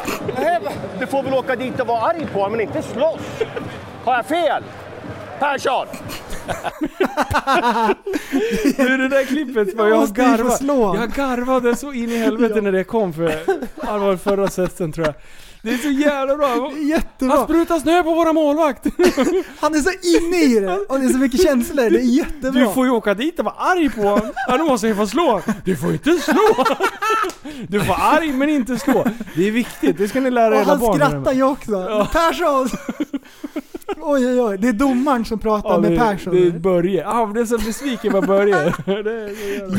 Du får väl åka dit och vara arg på honom, men inte slåss. Har jag fel? Persson! Du det där klippet, var Jag jag, måste ju få garva, slå. jag garvade så in i helvete när det kom för, det var förra säsongen tror jag. Det är så jävla bra. Det är Han jättebra. sprutar snö på våra målvakt! Han är så inne i det och det är så mycket känslor. Det är jättebra. Du får ju åka dit och vara arg på honom. Ja, då måste jag få slå. Du får inte slå! Du får arg men inte slå. Det är viktigt, det ska ni lära och era han barn. skrattar ju också. Persson! Oj oj oj, det är domaren som pratar Ja, med det, Persson. det är Börje. Ja, det är så besviken på Börje.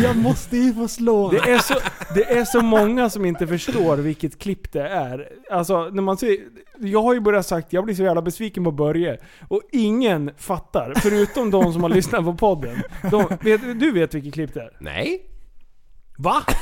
Jag måste ju få slå. det, är så, det är så många som inte förstår vilket klipp det är. Alltså, när man ser, jag har ju börjat sagt jag blir så jävla besviken på Börje. Och ingen fattar, förutom de som har lyssnat på podden. De, vet, du vet vilket klipp det är? nej. Va?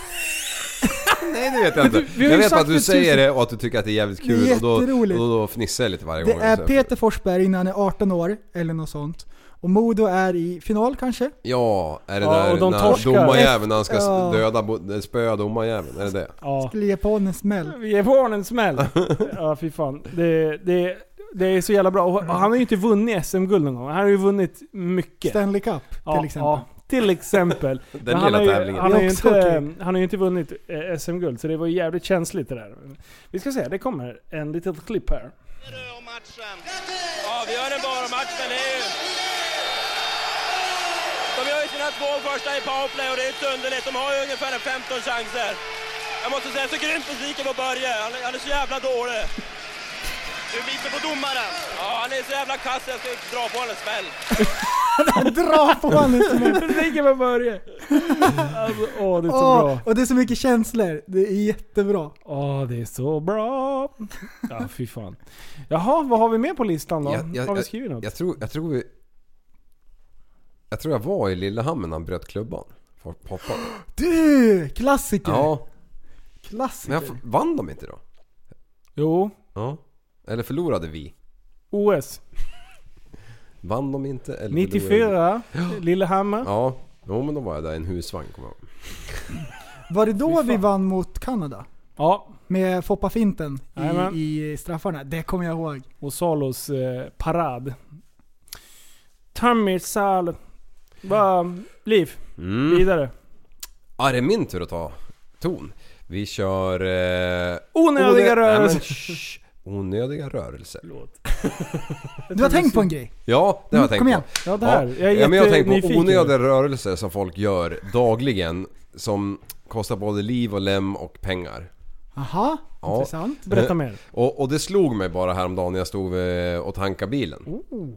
Nej det vet jag inte. du- jag vet bara att du det säger tusen- det och att du tycker att det är jävligt Det är kul och då, och då fnissar jag lite varje Det gång. är Så- Peter Forsberg när han är 18 år, eller något sånt. Och Modo är i final kanske? Ja, är det Ja, där och de när domarjäveln när han ska Ja. döda, bo- spöa domarjäveln? Är det det? Ja. Skulle ge på honom en smäll. Vi ger på honom en smäll. Ja, fy fan. Det, det, det är så jävla bra. Och han har ju inte vunnit SM-guld någon gång. Han har ju vunnit mycket. Stanley Cup Ja, till exempel. Ja, till exempel. Den han, har ju, tävlingen. han, har ju inte, han har ju inte vunnit eh, SM-guld, så det var ju jävligt känsligt det där. Vi ska se, det kommer en litet klipp här. Avgör en bara match, men det är ju... De gör ju sina två första i powerplay och det är inte underligt. De har ju ungefär en 15 chanser. Jag måste säga, så grymt besviken på Börje. Han, är- han är så jävla dålig. Du biter på domaren? Ja, han är så jävla kass jag ska dra på honom en smäll. Dra på honom en smäll. Det ligger med Börje. Alltså, åh, det är så Åh, bra. och det är så mycket känslor. Det är jättebra. Åh, det är så bra. Ja, fy fan. Jaha, vad har vi med på listan då? Jag- jag- har vi jag- skrivit något? Jag tror, jag tror vi... Jag tror jag var i Lillehammer när han bröt klubban. För Poppa. Du! Klassiker! Ja, Klassiker. men jag, vann de inte då? Jo, Ja. Eller förlorade vi? OS. Vann de inte? Eller förlorade 94, Lillehammer. Ja. Jo men då var jag där i en husvagn kommer jag ihåg. Var det då vi vann mot Kanada? Ja, Med Foppa-finten Jajamän. i, i straffarna. Det kommer jag ihåg. och Salos eh, parad. Tommy Sal. Vad... Liv, Mm. vidare. Ja, det är min tur att ta ton. Vi kör... Eh, Onödiga onö- Nej, men, rörelser. Onödiga rörelser. Du har tänkt på en grej? Ja, det har jag Mm, tänkt kom på. igen. Ja, det här. Jag är ja, men jag har tänkt på onödiga rörelser som folk gör dagligen som kostar både liv och lem och pengar. Aha, Ja. intressant. Berätta mer. Och, och det slog mig bara häromdagen när jag stod vid- och tankade bilen. Oh.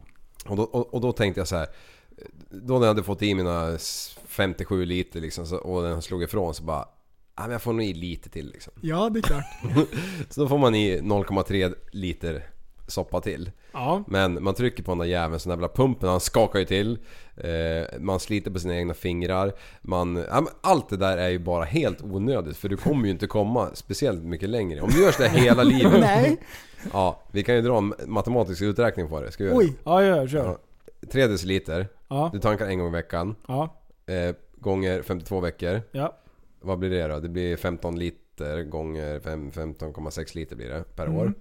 Och, då, och, och då tänkte jag så här. Då när jag hade fått i mina s- 57 liter liksom, så, och den slog ifrån så bara... Ja men jag får nog i lite till liksom. Ja, det är klart. Så då får man i 0,3 liter soppa till. Ja. Men man trycker på den där jäveln, så den där jävla pumpen, han skakar ju till. Eh, man sliter på sina egna fingrar. Man, ja, men allt det där är ju bara helt onödigt för du kommer ju inte komma speciellt mycket längre. Om du gör sådär hela livet. Nej. Ja, vi kan ju dra en matematisk uträkning på det. Ska vi göra Oj. Ja, gör, kör. Ja. 3 deciliter. Ja. Du tankar en gång i veckan. Ja. Eh, gånger 52 veckor. Ja. Vad blir det då? Det blir 15 liter gånger fem- 15,6 liter blir det per Mm. år.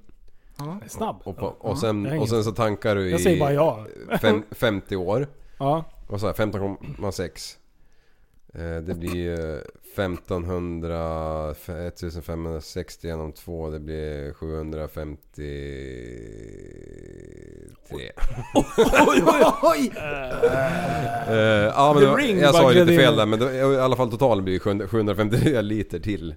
Ja. Snabb. Och, Ja, och, sen, och sen så tankar du i Jag säger bara ja. fem, 50 år. Ja. Vad sa jag? 15,6. Eh, det blir eh, 1500... 1560 genom 2. Det blir 753. Oj, oj, oj! Eh, ja men var, jag sa ju lite fel där men det, i alla fall totalen blir 753 liter till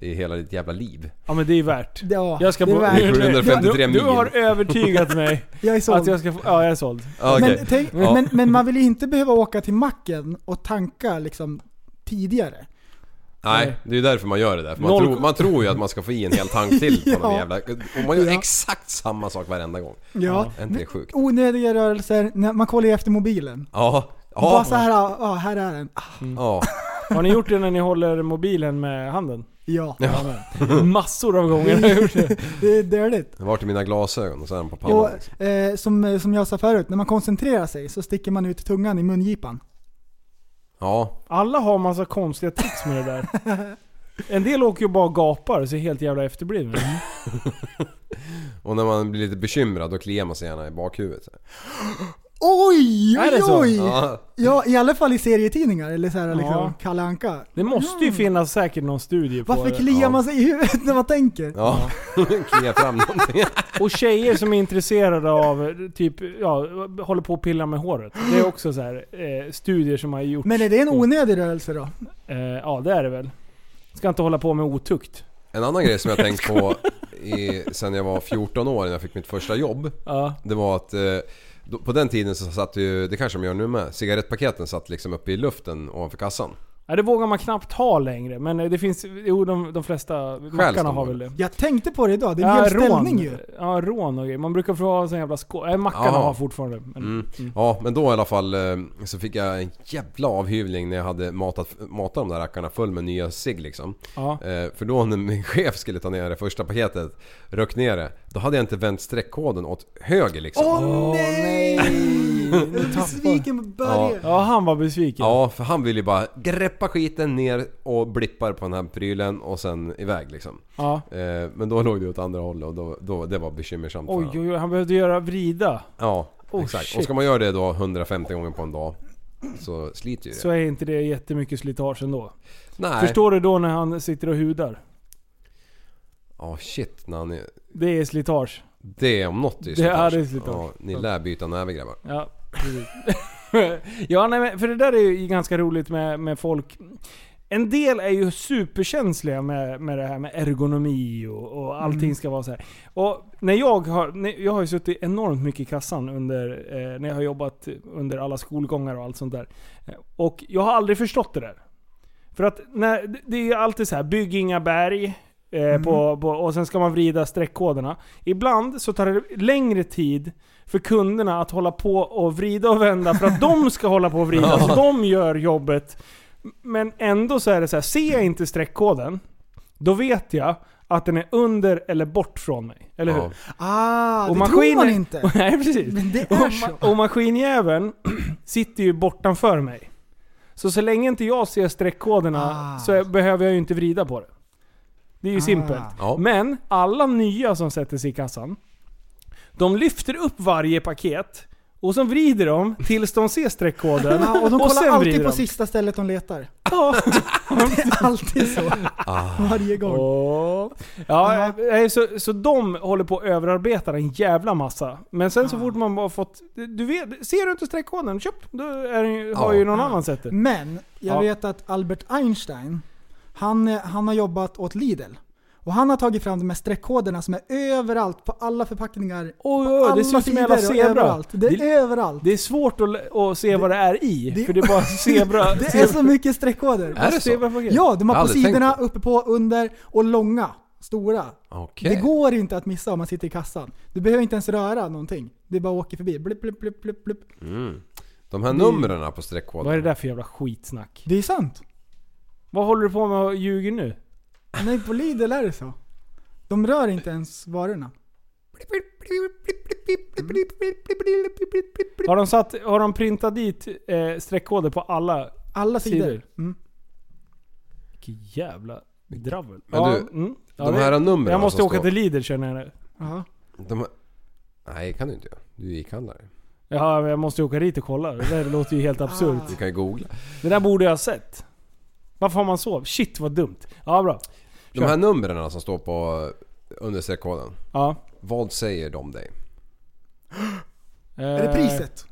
i hela ditt jävla liv. Ja men det är värt. Ja, Jag ska det är värt. 753 du, mil. du har övertygat mig Jag är såld. att jag ska få... Ja, jag är såld. Okej. men, tänk, Ja. men, men man vill ju inte behöva åka till macken och tanka liksom tidigare. Nej, det är ju därför man gör det där. För man, Noll- tror, man tror ju att man ska få i en hel tank till på någon Ja. jävla... Och man gör Ja. exakt samma sak varenda gång. Ja. Är inte det sjukt? Onödiga rörelser, man kollar ju efter mobilen. Ja. Bara Ja. så här, ja här är den. Ja. Har ni gjort det när ni håller mobilen med handen? Ja. Ja. Massor av gånger har jag gjort det. Det är dirtigt. Det var till mina glasögon och så är den på pannan. Och liksom. eh, som, som jag sa förut, när man koncentrerar sig så sticker man ut tungan i mungipan. Ja. Alla har massa konstiga tricks med det där. En del åker ju bara och gapar och ser helt jävla efterblivna Och när man blir lite bekymrad då kliar man sig gärna i bakhuvudet. så här. Oj, Är det oj, så? oj! Ja. Ja, i alla fall i serietidningar eller så här, liksom Ja. Kalle Anka. Det måste ju finnas säkert någon studie på Varför det. kliar man sig i huvudet när man tänker? Ja. Kliar fram någonting. Och tjejer som är intresserade av, typ, ja, håller på att pilla med håret. Det är också så här eh, studier som har gjorts. Men är det en onödig rörelse då? Eh, ja, det är det väl. Ska inte hålla på med otukt. En annan grej som jag tänkt på i, sen jag var 14 år när jag fick mitt första jobb. Ja. Det var att eh, på den tiden så satt ju, det kanske de gör nu med, cigarettpaketen satt liksom uppe i luften ovanför kassan. Ja, det vågar man knappt ha längre. Men eh, det finns, jo de, de flesta mackarna har väl? det. Jag tänkte på det idag, det är en hel ställning ju. Ja, rån och grejer. Man brukar få ha sån jävla skål. Äh, mackarna Jaha. har fortfarande. Men, Mm. mm. Ja men då i alla fall eh, så fick jag en jävla avhyvling när jag hade matat, matat de där rackarna full med nya cigg liksom. Ja. Eh, för då när min chef skulle ta ner det första paketet, rökt ner det, Då hade jag inte vänt streckkoden åt höger liksom. Åh nej! Jag är besviken på Börje. Ja, han var besviken. Ja, för han ville ju bara greppa skiten ner och blippar på den här prylen och sen iväg liksom. Ja. Eh, men då låg det åt andra hållet och då, då, det var bekymmersamt för Oj, oj, oj, han behövde göra vrida. Ja, Oh, exakt. shit. Och ska man göra det då 150 gånger på en dag så sliter ju det. Så är inte det jättemycket slitage ändå. Nej. Förstår du då när han sitter och hudar? Ja, shit. När är, Det är slitage. det om något är ju Det är slitage. slitage. Ja, ni lär byta näve grabbar. Ja, precis. ja, nej, men för det där är ju ganska roligt med, med folk. En del är ju superkänsliga med, med det här med ergonomi och, och allting Mm. ska vara så här. Och när jag har, jag har ju suttit enormt mycket i kassan under, eh, när jag har jobbat under alla skolgångar och allt sånt där. Och jag har aldrig förstått det där. För att när, det- det är alltid så här, bygg inga berg. Eh, Mm. på, på, och sen ska man vrida streckkoderna. Ibland så tar det längre tid för kunderna att hålla på och vrida och vända för att de ska hålla på och vrida. Så de gör jobbet. Men ändå så är det så här, ser jag inte streckkoden, då vet jag att den är under eller bort från mig. Eller hur? Ja. Ah, Och det tror man maskinen- inte. Nej precis. Men det Och, är ma- så. och maskinjäveln sitter ju bortanför mig. Så så länge inte jag ser streckkoderna Ah. så behöver jag ju inte vrida på det. Det är ju Ah. simpelt. Ja. Men alla nya som sätter sig i kassan, de lyfter upp varje paket och så vrider de tills de ser streckkoden. Ja, och de kollar sen alltid på de. sista stället de letar. Ja. Det är alltid så. Ah. Varje gång. Åh. Ja, eh, så, så de håller på att överarbeta en jävla massa. Men sen Ah. så fort man bara fått... Du vet, ser du inte streckkoden? Köp! Då är, har ju någon annan sett det. Men jag Ja. vet att Albert Einstein, han, han har jobbat åt Lidl. Och han har tagit fram de här streckkoderna som är överallt på alla förpackningar. Oj, på oj, alla det ser ut som en jävla zebra. överallt. Det är Det- överallt. Det är svårt att, att se vad det är i. det- för det är bara zebra... Det är så mycket streckkoder. Är det så? Ja, de har på sidorna, på. uppe på, under och långa. Stora. Okej. Det går inte att missa om man sitter i kassan. Du behöver inte ens röra någonting. Det bara åker förbi. Blipp, blipp, blipp, blipp, blipp. Mm. De här numren på streckkoden. Vad är det där för jävla skitsnack? Det är sant. Vad håller du på med och ljuger nu? Nej, på Lidl är det så. De rör inte ens varorna. Har de, satt, har de printat dit eh, streckkoder på alla Alla sidor. sidor? Mm. Vilket jävla dravel. Men du, mm. de det- här numren Jag måste som åka står- till Lidl känner jag nu. Jaha. De här... Nej, kan du inte göra. Du är gickhandlare. Ja, men jag måste åka dit och kolla. Det där låter ju helt absurt. Du kan ju googla. Det där borde jag ha sett. Varför har man så? Shit vad dumt. Ja, bra. De Kör. här numren som står på under streckkoden. Ja. Vad säger de dig? Är det priset?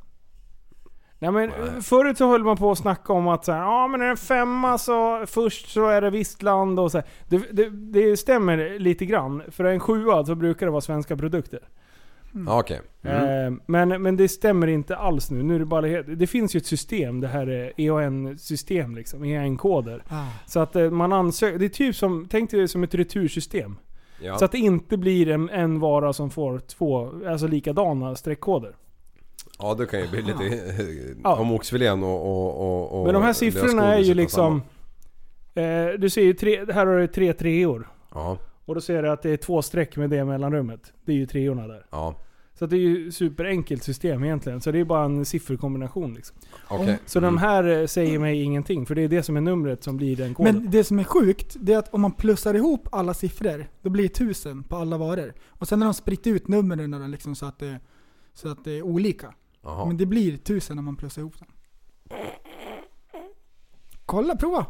Nej men förut så höll man på att snacka om att så här, ja men är det en femma så först så är det visst land och så här. Det, det, det stämmer lite grann. För en sjua så brukar det vara svenska produkter. Ja, okej. Mm. Eh, men, men det stämmer inte alls nu. nu är det, bara, det finns ju ett system, det här är EAN-system liksom, EAN-koder. Ah. Så att eh, man ansöker, det är typ som, tänk dig det som ett retursystem. Ja. Så att det inte blir en, en vara som får två, alltså likadana streckkoder. Ja, det kan ju bli lite... Ja. Om oxfilén och, och, och, och Men de här siffrorna är ju liksom... Eh, du ser ju tre, här har du tre treor. Ja, Och då ser du att det är två streck med det mellanrummet. Det är ju treorna där. ja. Så att det är ju superenkelt system egentligen. Så det är bara en sifferkombination liksom. Okej. Så Mm. de här eh, säger mig ingenting. För det är det som är numret som blir den koden. Men det som är sjukt, det är att om man plussar ihop alla siffror, då blir det tusen på alla varor. Och sen har de spritt ut numren liksom så, att det, så att det är olika. Jaha. Men det blir tusen om man plussar ihop dem. Kolla, prova!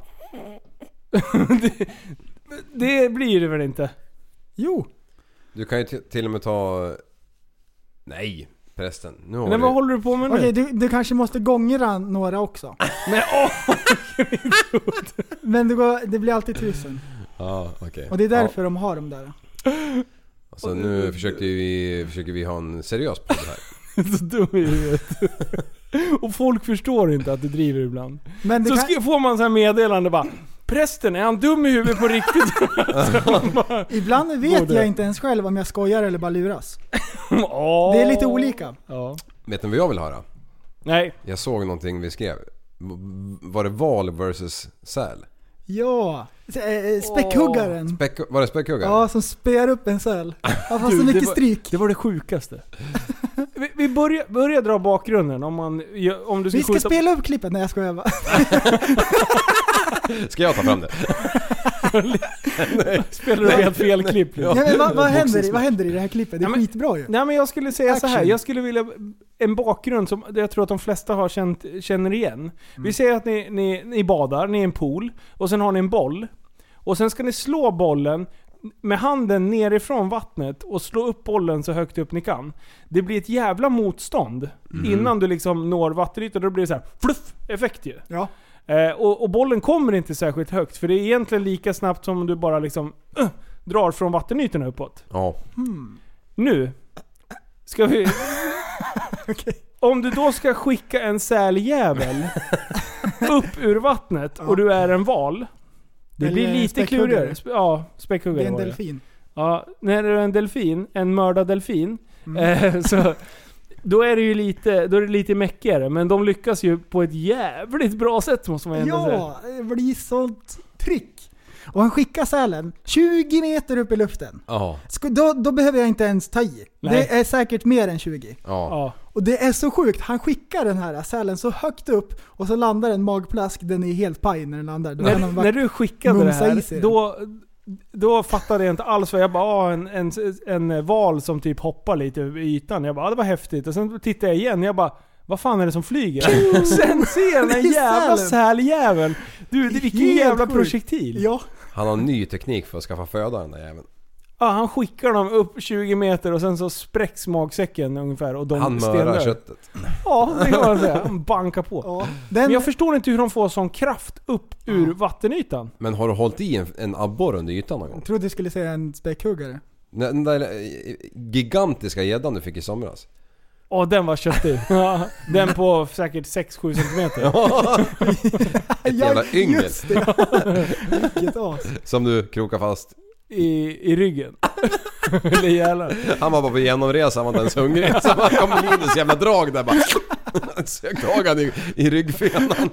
det blir det väl inte? Jo! Du kan ju till- till och med ta... Nej, prästen. Nu har Men du... vad håller du på med nu? Okej, du, du kanske måste gångra några också. Men åh! Men det, går, det blir alltid tusen. Ja, okej. Och det är därför de har de där. Ja. Alltså nu försöker vi, försöker vi ha en seriös podd här. så dum i huvudet. Och folk förstår inte att du driver ibland. Men det så kan- ska, får man så här meddelande bara Prästen, är han dum i huvudet på riktigt? Ibland vet Både. jag inte ens själv om jag skojar eller bara luras. Det är lite olika. Ja. Vet ni vad jag vill höra? Nej. Jag såg någonting vi skrev. Var det val versus säl? Ja! Eh, Späckhuggaren. Späck, var det späckhuggare? Ja, som spär upp en säl. Han får så mycket var- stryk. Det var det sjukaste. vi vi börjar, börjar dra bakgrunden om man... Om du ska Vi ska skjuta- spela upp klippet. Nej jag skojar bara. Ska jag ta fram det? Spelar du helt fel klipp? Ja, men vad, vad, händer, vad händer i det här klippet? Det är skitbra ju. Nej men jag skulle säga så här. Action. jag skulle vilja en bakgrund som jag tror att de flesta har känt, känner igen. Mm. Vi säger att ni, ni, ni badar, ni är i en pool, och sen har ni en boll. Och sen ska ni slå bollen med handen nerifrån vattnet och slå upp bollen så högt upp ni kan. Det blir ett jävla motstånd Mm. innan du liksom når vattenytan. Då blir det så här fluff effekt ju. Ja. Eh, och, och bollen kommer inte särskilt högt, för det är egentligen lika snabbt som om du bara liksom uh, drar från vattenytorna uppåt. Ja. Nu ska vi... Om du då ska skicka en säljävel upp ur vattnet och du är en val. Det Eller blir lite klurigare. Ja, späckhuggare Det är en delfin. Ja, när du är en delfin, en mördad delfin, Mm. eh, så då är det ju lite, då är det lite mäckigare. Men de lyckas ju på ett jävligt bra sätt måste man ändå säga. Ja, det blir sånt tryck. Och han skickar sälen 20 meter upp i luften. Ja. Ska- Då, då behöver jag inte ens ta i. Nej. Det är säkert mer än 20. Ja. Ja. Och det är så sjukt, han skickar den här sälen så högt upp och så landar en magplask, den är helt paj när den landar. Då När, han när du skickade det här, den. då, då fattade jag inte alls vad jag bara, ah, en, en, en val som typ hoppar lite över ytan. Jag bara, ah, det var häftigt. Och sen tittade jag igen, jag bara, vad fan är det som flyger? Och sen ser jag den jävla säljäveln. Du, det- vilken jävla projektil. Ja. Han har en ny teknik för att skaffa föda den där jäveln. Ja, han skickar dem upp 20 meter och sen så spräcks magsäcken ungefär och de Han mörar stendör. köttet. Ja, det kan man säga. Han bankar på. Ja. Men Den, jag förstår inte hur de får sån kraft upp ur vattenytan. Men har du hållit i en, en abborre under ytan någon gång? jag trodde du skulle säga en späckhuggare. Den där eh, gigantiska gäddan du fick i somras. Åh, den var köttig. Ja, den på säkert 6-7 centimeter. Ett jävla yngel. Just det. Vilket as. Som du krokar fast. I, i ryggen. Eller jävlar. Han var bara på genomresa, han var inte ens hungrig. Så han kom Linus jävla drag där bara. Sök tag han i, i ryggfenan.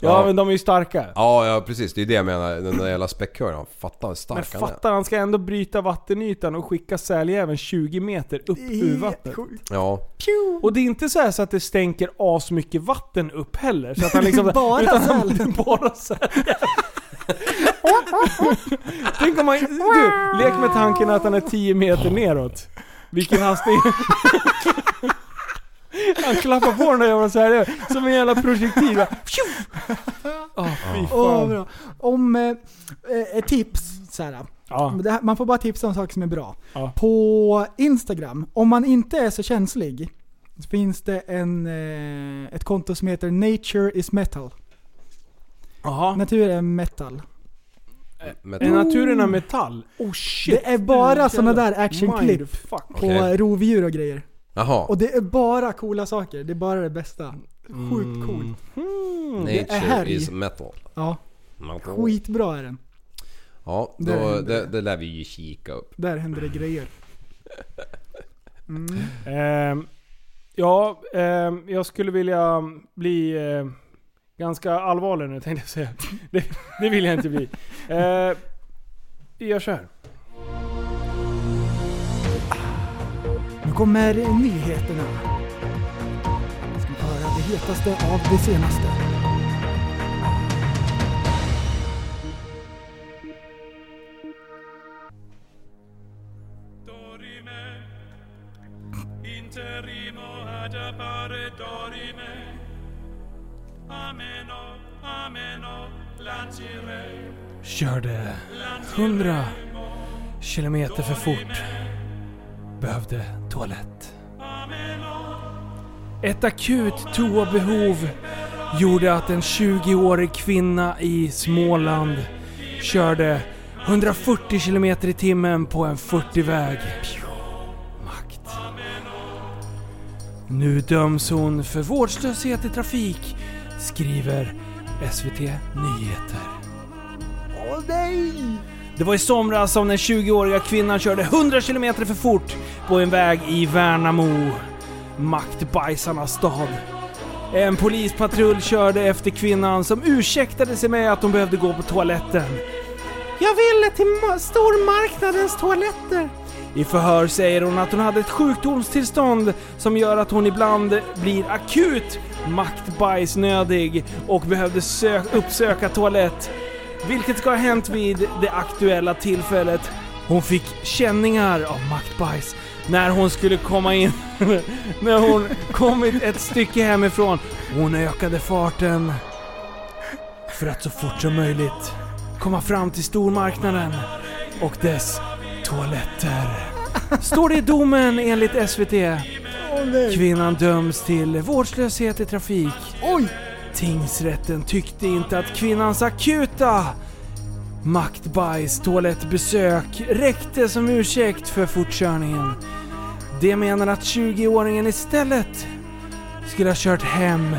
Ja, men de är ju starka. Ja, ja precis. Det är det jag menar. Den där jävla späckhören. Fatta hur Men stark han är. fatta, han ska ändå bryta vattenytan och skicka säljäveln 20 meter upp ur vattnet. sjukt. Ja. Och det är inte så, här så att det stänker as mycket vatten upp heller. Så att han liksom, Bara utan han- bara säl. Tänk om man, du, lek med tanken att han är 10 meter neråt. Vilken hastighet. Han klappar på den där jävla säljäveln som en jävla projektil. Åh, fy fan. bra. Om eh, eh, tips, så här. Ja. Här, man får bara tipsa om saker som är bra. Ja. På Instagram, om man inte är så känslig, så finns det en, eh, ett konto som heter Nature is metal. Jaha. Natur är metal. Med, Är naturen av metall? Oh shit. Det är bara såna där actionklipp på Okej. rovdjur och grejer. Jaha. Och det är bara coola saker. Det är bara det bästa. Sjukt coolt. Mm. det är Nature härj. is metal. Ja, metal. skitbra är den. Ja, Där då, händer det, det. det lär vi ju kika upp. Där händer det grejer. Mm. Ehm, ja, ehm, jag skulle vilja bli eh, ganska allvarlig nu tänkte jag säga. Det, det vill jag inte bli. Uh, vi gör så här. Nu kommer nyheterna. Ska vi höra det hetaste av det senaste. Körde 100 kilometer för fort. Behövde toalett. Ett akut toabehov gjorde att en 20-årig kvinna i Småland körde 140 kilometer i timmen på en 40-väg. Makt. Nu döms hon för vårdslöshet i trafik, skriver SVT Nyheter. Åh nej! Det var i somras som den 20-åriga kvinnan körde 100 km för fort på en väg i Värnamo. Maktbajsarnas stad. En polispatrull körde efter kvinnan som ursäktade sig med att hon behövde gå på toaletten. Jag ville till ma- stormarknadens toaletter. I förhör säger hon att hon hade ett sjukdomstillstånd som gör att hon ibland blir akut maktbajsnödig och behövde uppsöka toalett. Vilket ska ha hänt vid det aktuella tillfället. Hon fick känningar av maktbajs när hon skulle komma in. när hon kommit ett stycke hemifrån. Hon ökade farten för att så fort som möjligt komma fram till stormarknaden och dess toaletter. Står det i domen enligt SVT. Kvinnan döms till vårdslöshet i trafik. Oj! Tingsrätten tyckte inte att kvinnans akuta maktbajs toalettbesök räckte som ursäkt för fortkörningen. De menar att 20-åringen istället skulle ha kört hem,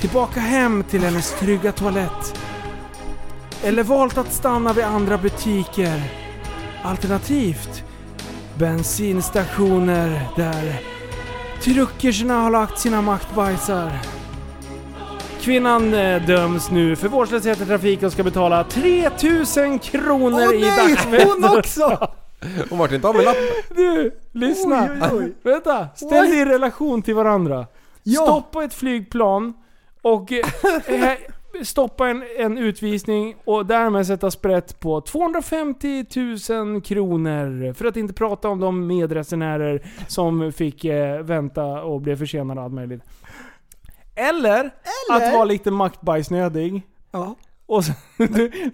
tillbaka hem till hennes trygga toalett. Eller valt att stanna vid andra butiker. Alternativt bensinstationer där truckersna har lagt sina maktbajsar. Kvinnan eh, döms nu för vårdslöshet i trafik och ska betala 3000 kronor Åh i nej, dagsböter. hon också! Hon vart inte av med lappen. Du, lyssna. Oj, oj, oj. Vänta, ställ det i relation till varandra. Ja. Stoppa ett flygplan och eh, eh, stoppa en, en utvisning och därmed sätta sprätt på 250 000 kronor. För att inte prata om de medresenärer som fick eh, vänta och blev försenade och allt möjligt. Eller, Eller? att vara lite maktbajsnödig. Ja. Och så,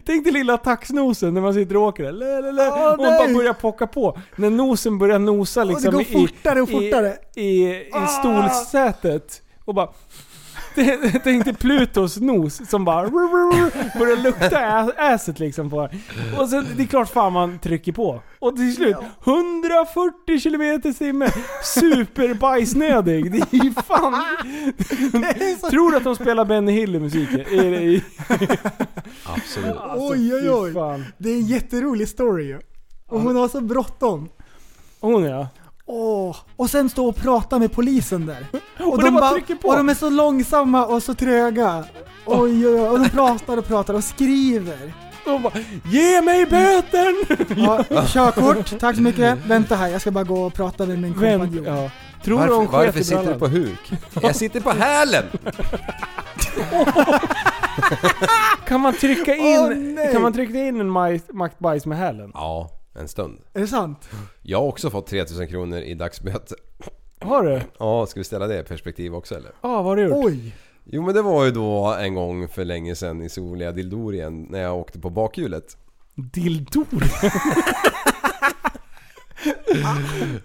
tänk dig lilla taxnosen när man sitter och åker. Lä, Åh, och nej. bara börjar pocka på. När nosen börjar nosa liksom går i, fortare och fortare. i, i, i Ah. stolsätet. Och bara... Tänk dig Plutos nos som bara börjar lukta ä- asset liksom på Och sen, det är klart fan man trycker på. Och till slut, 140 km i timmen. Superbajsnödig. Det är ju fan... Tror du att de spelar Benny Hill i musiken? Absolut. Alltså, oj, oj, oj. Det är en jätterolig story ju. Och hon har så bråttom. Hon ja. Åh, och sen stå och prata med polisen där. Och det bara trycker på. och de är så långsamma och så tröga. Oj, oj, oj. Och de pratar och pratar och skriver. Och bara, Ge mig böten! Ja, körkort, tack så mycket. Vänta här, jag ska bara gå och prata med min kompanjon. ja. Tror Varför, hon varför sitter du på huk? Jag sitter på hälen! Kan man trycka in, nej. kan man trycka in en maktbajs med hälen? Ja, en stund. Är det sant? Jag har också fått 3000 kronor i dagsböter. Har du? Ja, ska vi ställa det i perspektiv också eller? Ja, vad har du gjort? Oj. Jo men det var ju då en gång för länge sedan i soliga Dildorien när jag åkte på bakhjulet. Dildor?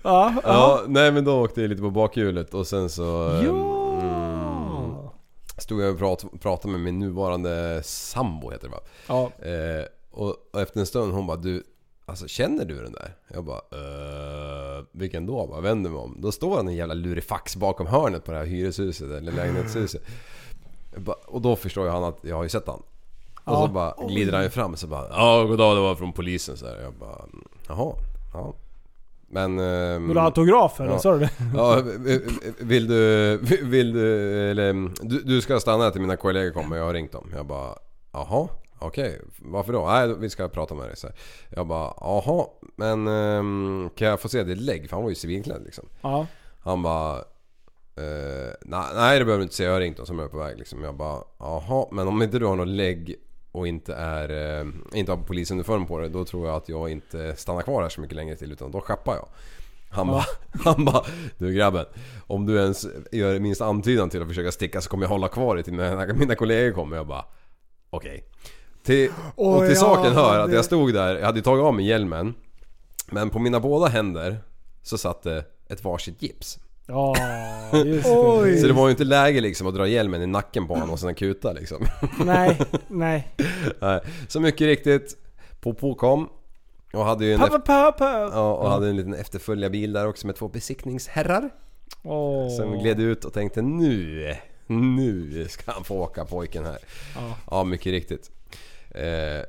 ja, ja. Ja, nej men då åkte jag lite på bakhjulet och sen så... Ja. Mm, stod jag och prat, pratade med min nuvarande sambo heter det va? Ja. Eh, och, och efter en stund hon bara du, alltså känner du den där? Jag bara eh, vilken då? Jag bara vänder mig om. Då står han en jävla lurifax bakom hörnet på det här hyreshuset eller lägenhetshuset. Bara, och då förstår ju han att jag har ju sett han. Och Ja. så bara glider han ju fram och så bara Ja goddag det var från polisen så här. Jag bara Jaha, ja. Men... ehm, Vill du ha autograf eller? Ja. Sa du det? Ja, vill du... Vill du... Eller... Du, du ska stanna till mina kollegor kommer, jag har ringt dem. Jag bara... Jaha, okej. Varför då? Nej, vi ska prata med dig. Så här. Jag bara... Jaha, men... ehm, kan jag få se ditt lägg? För han var ju civilklädd liksom. Ja. Han bara... Eh, nej, nej det behöver du inte säga, jag har ringt dem som är på väg liksom. Jag bara... Jaha, men om inte du har något lägg och inte är... Eh, inte har polisuniform på dig, då tror jag att jag inte stannar kvar här så mycket längre till utan då schappar jag. Han bara, han bara Du grabben, om du ens gör minst antydan till att försöka sticka så kommer jag hålla kvar dig till när mina kollegor kommer. Jag bara Okej. Till, och till ja, saken hör att det- jag stod där, jag hade tagit av mig hjälmen. Men på mina båda händer så satt det ett varsitt gips. Ja, just det. Så det var ju inte läge liksom att dra hjälmen i nacken på honom och sen kuta liksom. Nej, nej. Så mycket riktigt, Popo kom. Och hade ju en, Pappa, pappa. ja, och hade en liten efterföljarbil där också med två besiktningsherrar. Åh. Som gled ut och tänkte nu, nu ska han få åka pojken här. Ja. Ja, mycket riktigt. Eh,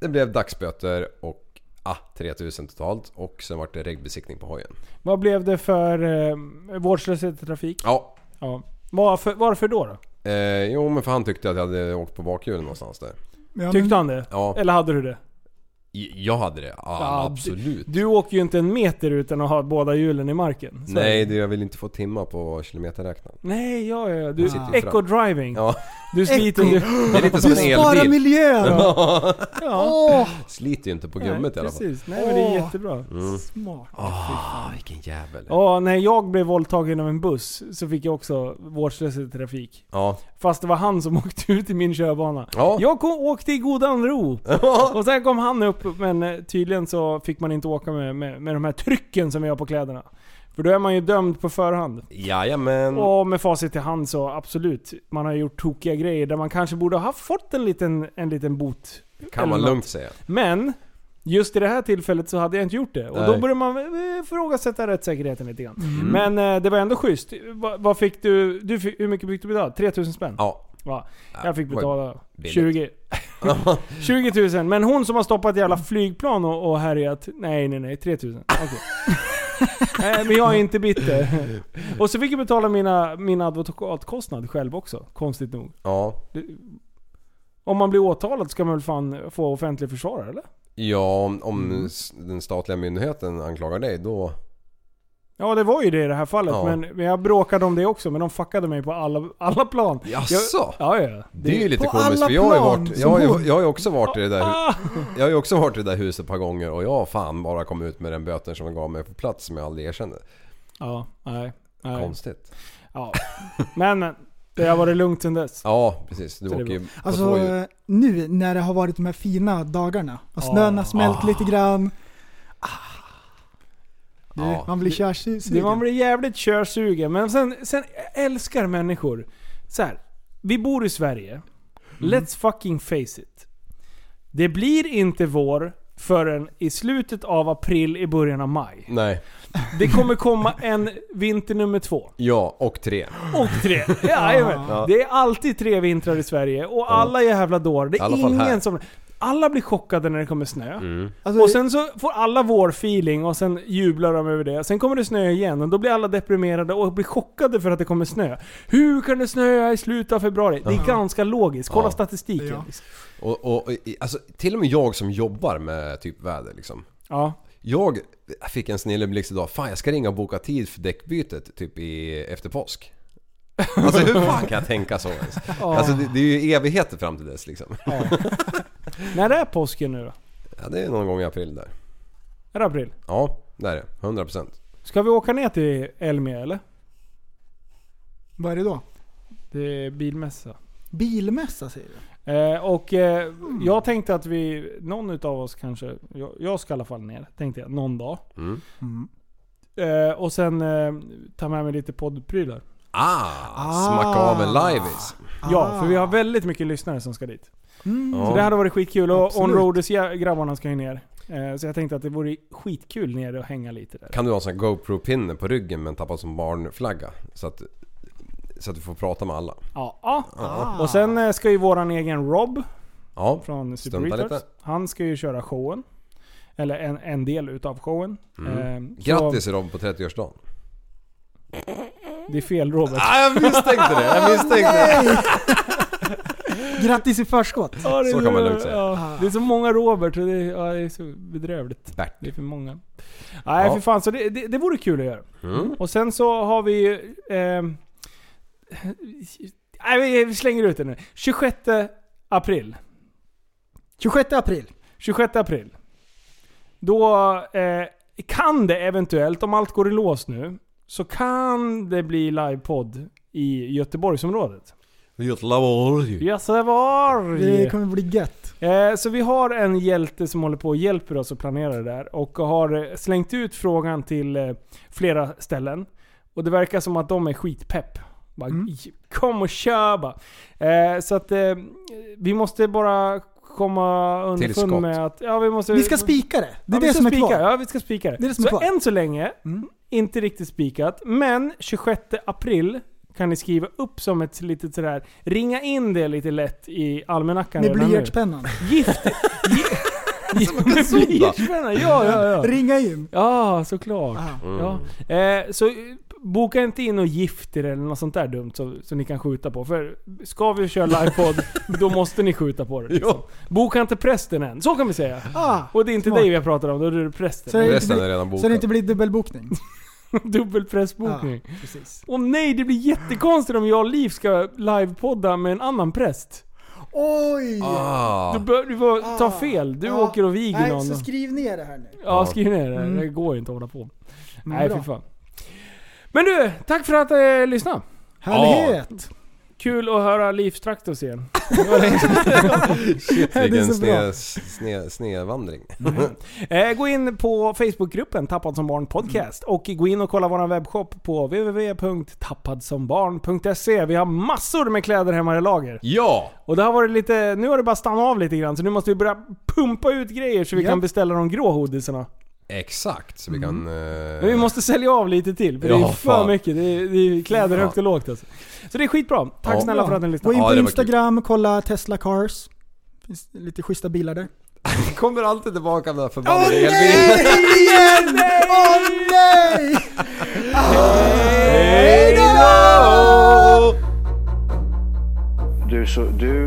det blev dagsböter och ah, 3000 totalt och sen vart det regbesiktning på hojen. Vad blev det för eh, vårdslöshet i trafik? Ja, Ja. Varför, varför då? då? Eh, jo men för han tyckte att jag hade åkt på bakhjulen någonstans där. Ja, Tyckte men- han det? Ja. Eller hade du det? Jag hade det, ja, Ja, absolut. Du åker ju inte en meter utan att ha båda hjulen i marken. Så- Nej, det, jag vill inte få timma på kilometerräknaren. Nej, ja, ja. ja. Du, fram. eco-driving. Ja. Du sliter ju... Det är lite som Du en sparar elbil. miljön! Ja. Ja. Åh, Sliter ju inte på Nej, gummit i alla fall. Precis. Nej men det är Åh. jättebra. Mm. smart. Ah, vilken jävel. Ja, när jag blev våldtagen av en buss så fick jag också vårdslöshet i trafik. Ja. Fast det var han som åkte ut i min körbana. Ja. Jag kom, åkte i godan ro. Och sen kom han upp, men eh, tydligen så fick man inte åka med, med, med de här trycken som vi har på kläderna. För då är man ju dömd på förhand. Jajamän. Och med facit i hand så absolut, man har gjort tokiga grejer där man kanske borde ha fått en liten, en liten bot. Kan man något. lugnt säga. Men, just i det här tillfället så hade jag inte gjort det. Och då Nej. börjar man eh, ifrågasätta rättssäkerheten lite grann. Mm. Men eh, det var ändå schysst. Va, vad fick du, du fick, hur mycket fick du betala? 3000 spänn? Ja. Ja, jag fick betala billigt. 20. 20 000. Men hon som har stoppat ett jävla flygplan och, och härjat, nej nej nej, 3000. Okej. Nej men jag är inte bitter. Och så fick jag betala mina, min advokatkostnad själv också, konstigt nog. Ja. Det, om man blir åtalad ska man väl fan få offentlig försvarare eller? Ja, om, om Mm. den statliga myndigheten anklagar dig då... Ja det var ju det i det här fallet, Ja. men, men jag bråkade om det också. Men de fuckade mig på alla, alla plan. Jaså? Ja, ja. Det är ju lite på komiskt alla för jag har ju plan, varit, jag har ju, jag har ju också varit i det där hu- Ah! Jag har ju också varit i det där huset ett par gånger och jag har fan bara kommit ut med den böten som de gav mig på plats som jag aldrig erkände. Ja, nej. nej. Konstigt. Ja. Men, men. Det har varit lugnt sedan dess. Ja, precis. Du Så det åker ju på Alltså två hjul. nu när det har varit de här fina dagarna och snön har smält Ah. lite grann. Ah. Du, Ja. Man blir Det, körsugen. man blir jävligt körsugen. Men sen, sen jag älskar människor. Så här, vi bor i Sverige. Let's fucking face it. Det blir inte vår förrän i slutet av april, i början av maj. Nej. Det kommer komma en vinter nummer två. Ja, och tre. Och tre. Jajamän. Ja. Det är alltid tre vintrar i Sverige och alla jävla dårar. Det är ingen som... Alla blir chockade när det kommer snö. Mm. Alltså, Och sen så får alla vår-feeling och sen jublar de över det. Sen kommer det snö igen och då blir alla deprimerade och blir chockade för att det kommer snö. Hur kan det snöa i slutet av februari? Det är ganska logiskt. Kolla Ja. statistiken. Ja. liksom. Och, och alltså, till och med jag som jobbar med typ väder liksom. Ja. Jag fick en snilleblixt idag. Fan jag ska ringa och boka tid för däckbytet typ i, efter påsk. Alltså hur fan kan jag tänka så ens? Alltså det, det är ju evigheter fram till dess liksom. När är påsken nu då? Ja, det är någon gång i april där. Är det april? Ja, det är det. 100%. Ska vi åka ner till Elmia eller? vad är det då? Det är bilmässa. Bilmässa säger du? Eh, och eh, jag tänkte att vi, någon utav oss kanske, jag, jag ska i alla fall ner, tänkte jag, någon dag. Mm. Mm. Eh, och sen eh, ta med mig lite poddprylar. Ah, smacka av en liveis. Ja, för vi har väldigt mycket lyssnare som ska dit. Mm. Ja. Så det hade varit skitkul. Och. Onroaders grabbarna ska ju ner. Eh, så jag tänkte att det vore skitkul ner och hänga lite där. Kan du ha en sån GoPro-pinne på ryggen med en tappad som barnflagga? Så att, så att du får prata med alla. Ja. ja. Ah. Och sen eh, ska ju våran egen Rob Ja, från Super Retards. Han ska ju köra showen. Eller en, en del utav showen. Mm. Eh, så Grattis Rob på 30-årsdagen. Det är fel Robert. Ah, jag misstänkte det! Jag misstänkte det! Grattis i förskott! Ja, det är Så kan man lugnt säga. Ja, det är så många Robert och det är, ja, det är så bedrövligt. Bert. Det är för många. Nej Ja. för fan, så det, det, det vore kul att göra. Mm. Och sen så har vi ju... ehm, nej, vi- vi slänger ut det nu. 26 april. 26 april. 26 april. Då eh, kan det eventuellt, om allt går i lås nu, så kan det bli livepodd i Göteborgsområdet. Göteborg. Göteborg! Det kommer bli gött. Eh, så vi har en hjälte som håller på och hjälper oss att planera det där och har eh, slängt ut frågan till eh, flera ställen. Och det verkar som att de är skitpepp. Bara, Mm. Kom och kör bara. Eh, så att vi måste bara komma underfund med att... Ja, vi, måste, Vi ska spika det. Det är ja, vi det ska som är spika. kvar. Ja, vi ska spika det. Det är det som så är kvar. än så länge, Mm. Inte riktigt spikat. Men 26 april kan ni skriva upp som ett litet sådär, ringa in det lite lätt i almanackan Med blyertspennan. Gift... En soda. Ja, ja, ja. Ringa in. Ja, såklart. Ah. Mm. Ja. Eh, så boka inte in och gift er eller något sånt där dumt så, så ni kan skjuta på. För ska vi köra livepodd, då måste ni skjuta på det. Liksom. Boka inte prästen än. Så kan vi säga. Ah, och det är inte smart. dig vi har pratat om, då är det prästen. Så det, inte Resten är redan så det inte blir dubbelbokning. Dubbelprästbokning. Ja, precis. Åh nej, det blir jättekonstigt om jag och Liv ska livepodda med en annan präst. Oj! Ah. Du, bör, du får ta fel. Du Ja. åker och viger Nej, någon. så skriv ner det här nu. Ja, skriv ner det. Mm. Det går inte att hålla på. Men Nej, bra. fy fan. Men du, tack för att du eh, lyssnade. Härlighet! Kul att höra Livs Traktos igen. Shit är vilken så bra. sne, sne, snedvandring. Eh, gå in på Facebookgruppen Tappad som barn podcast och gå in och kolla vår webbshop på www.tappadsombarn.se. Vi har massor med kläder hemma i lager. Ja! Och det har varit lite, nu har det bara stannat av lite grann så nu måste vi börja pumpa ut grejer så vi Ja. kan beställa de grå hoodiesarna. Exakt, så vi kan... eh, Men vi måste sälja av lite till för det är Ja, för fan. mycket. Det är, det är kläder Ja. högt och lågt alltså. Så det är skitbra. Tack Ja. snälla för att ni Gå lyssnade. in Ja, på Instagram, kolla Tesla Cars. Finns lite schyssta bilar där. kommer alltid tillbaka med den här förbannade nej! elbilen. Igen! Åh nej! Hej då! Du, så, du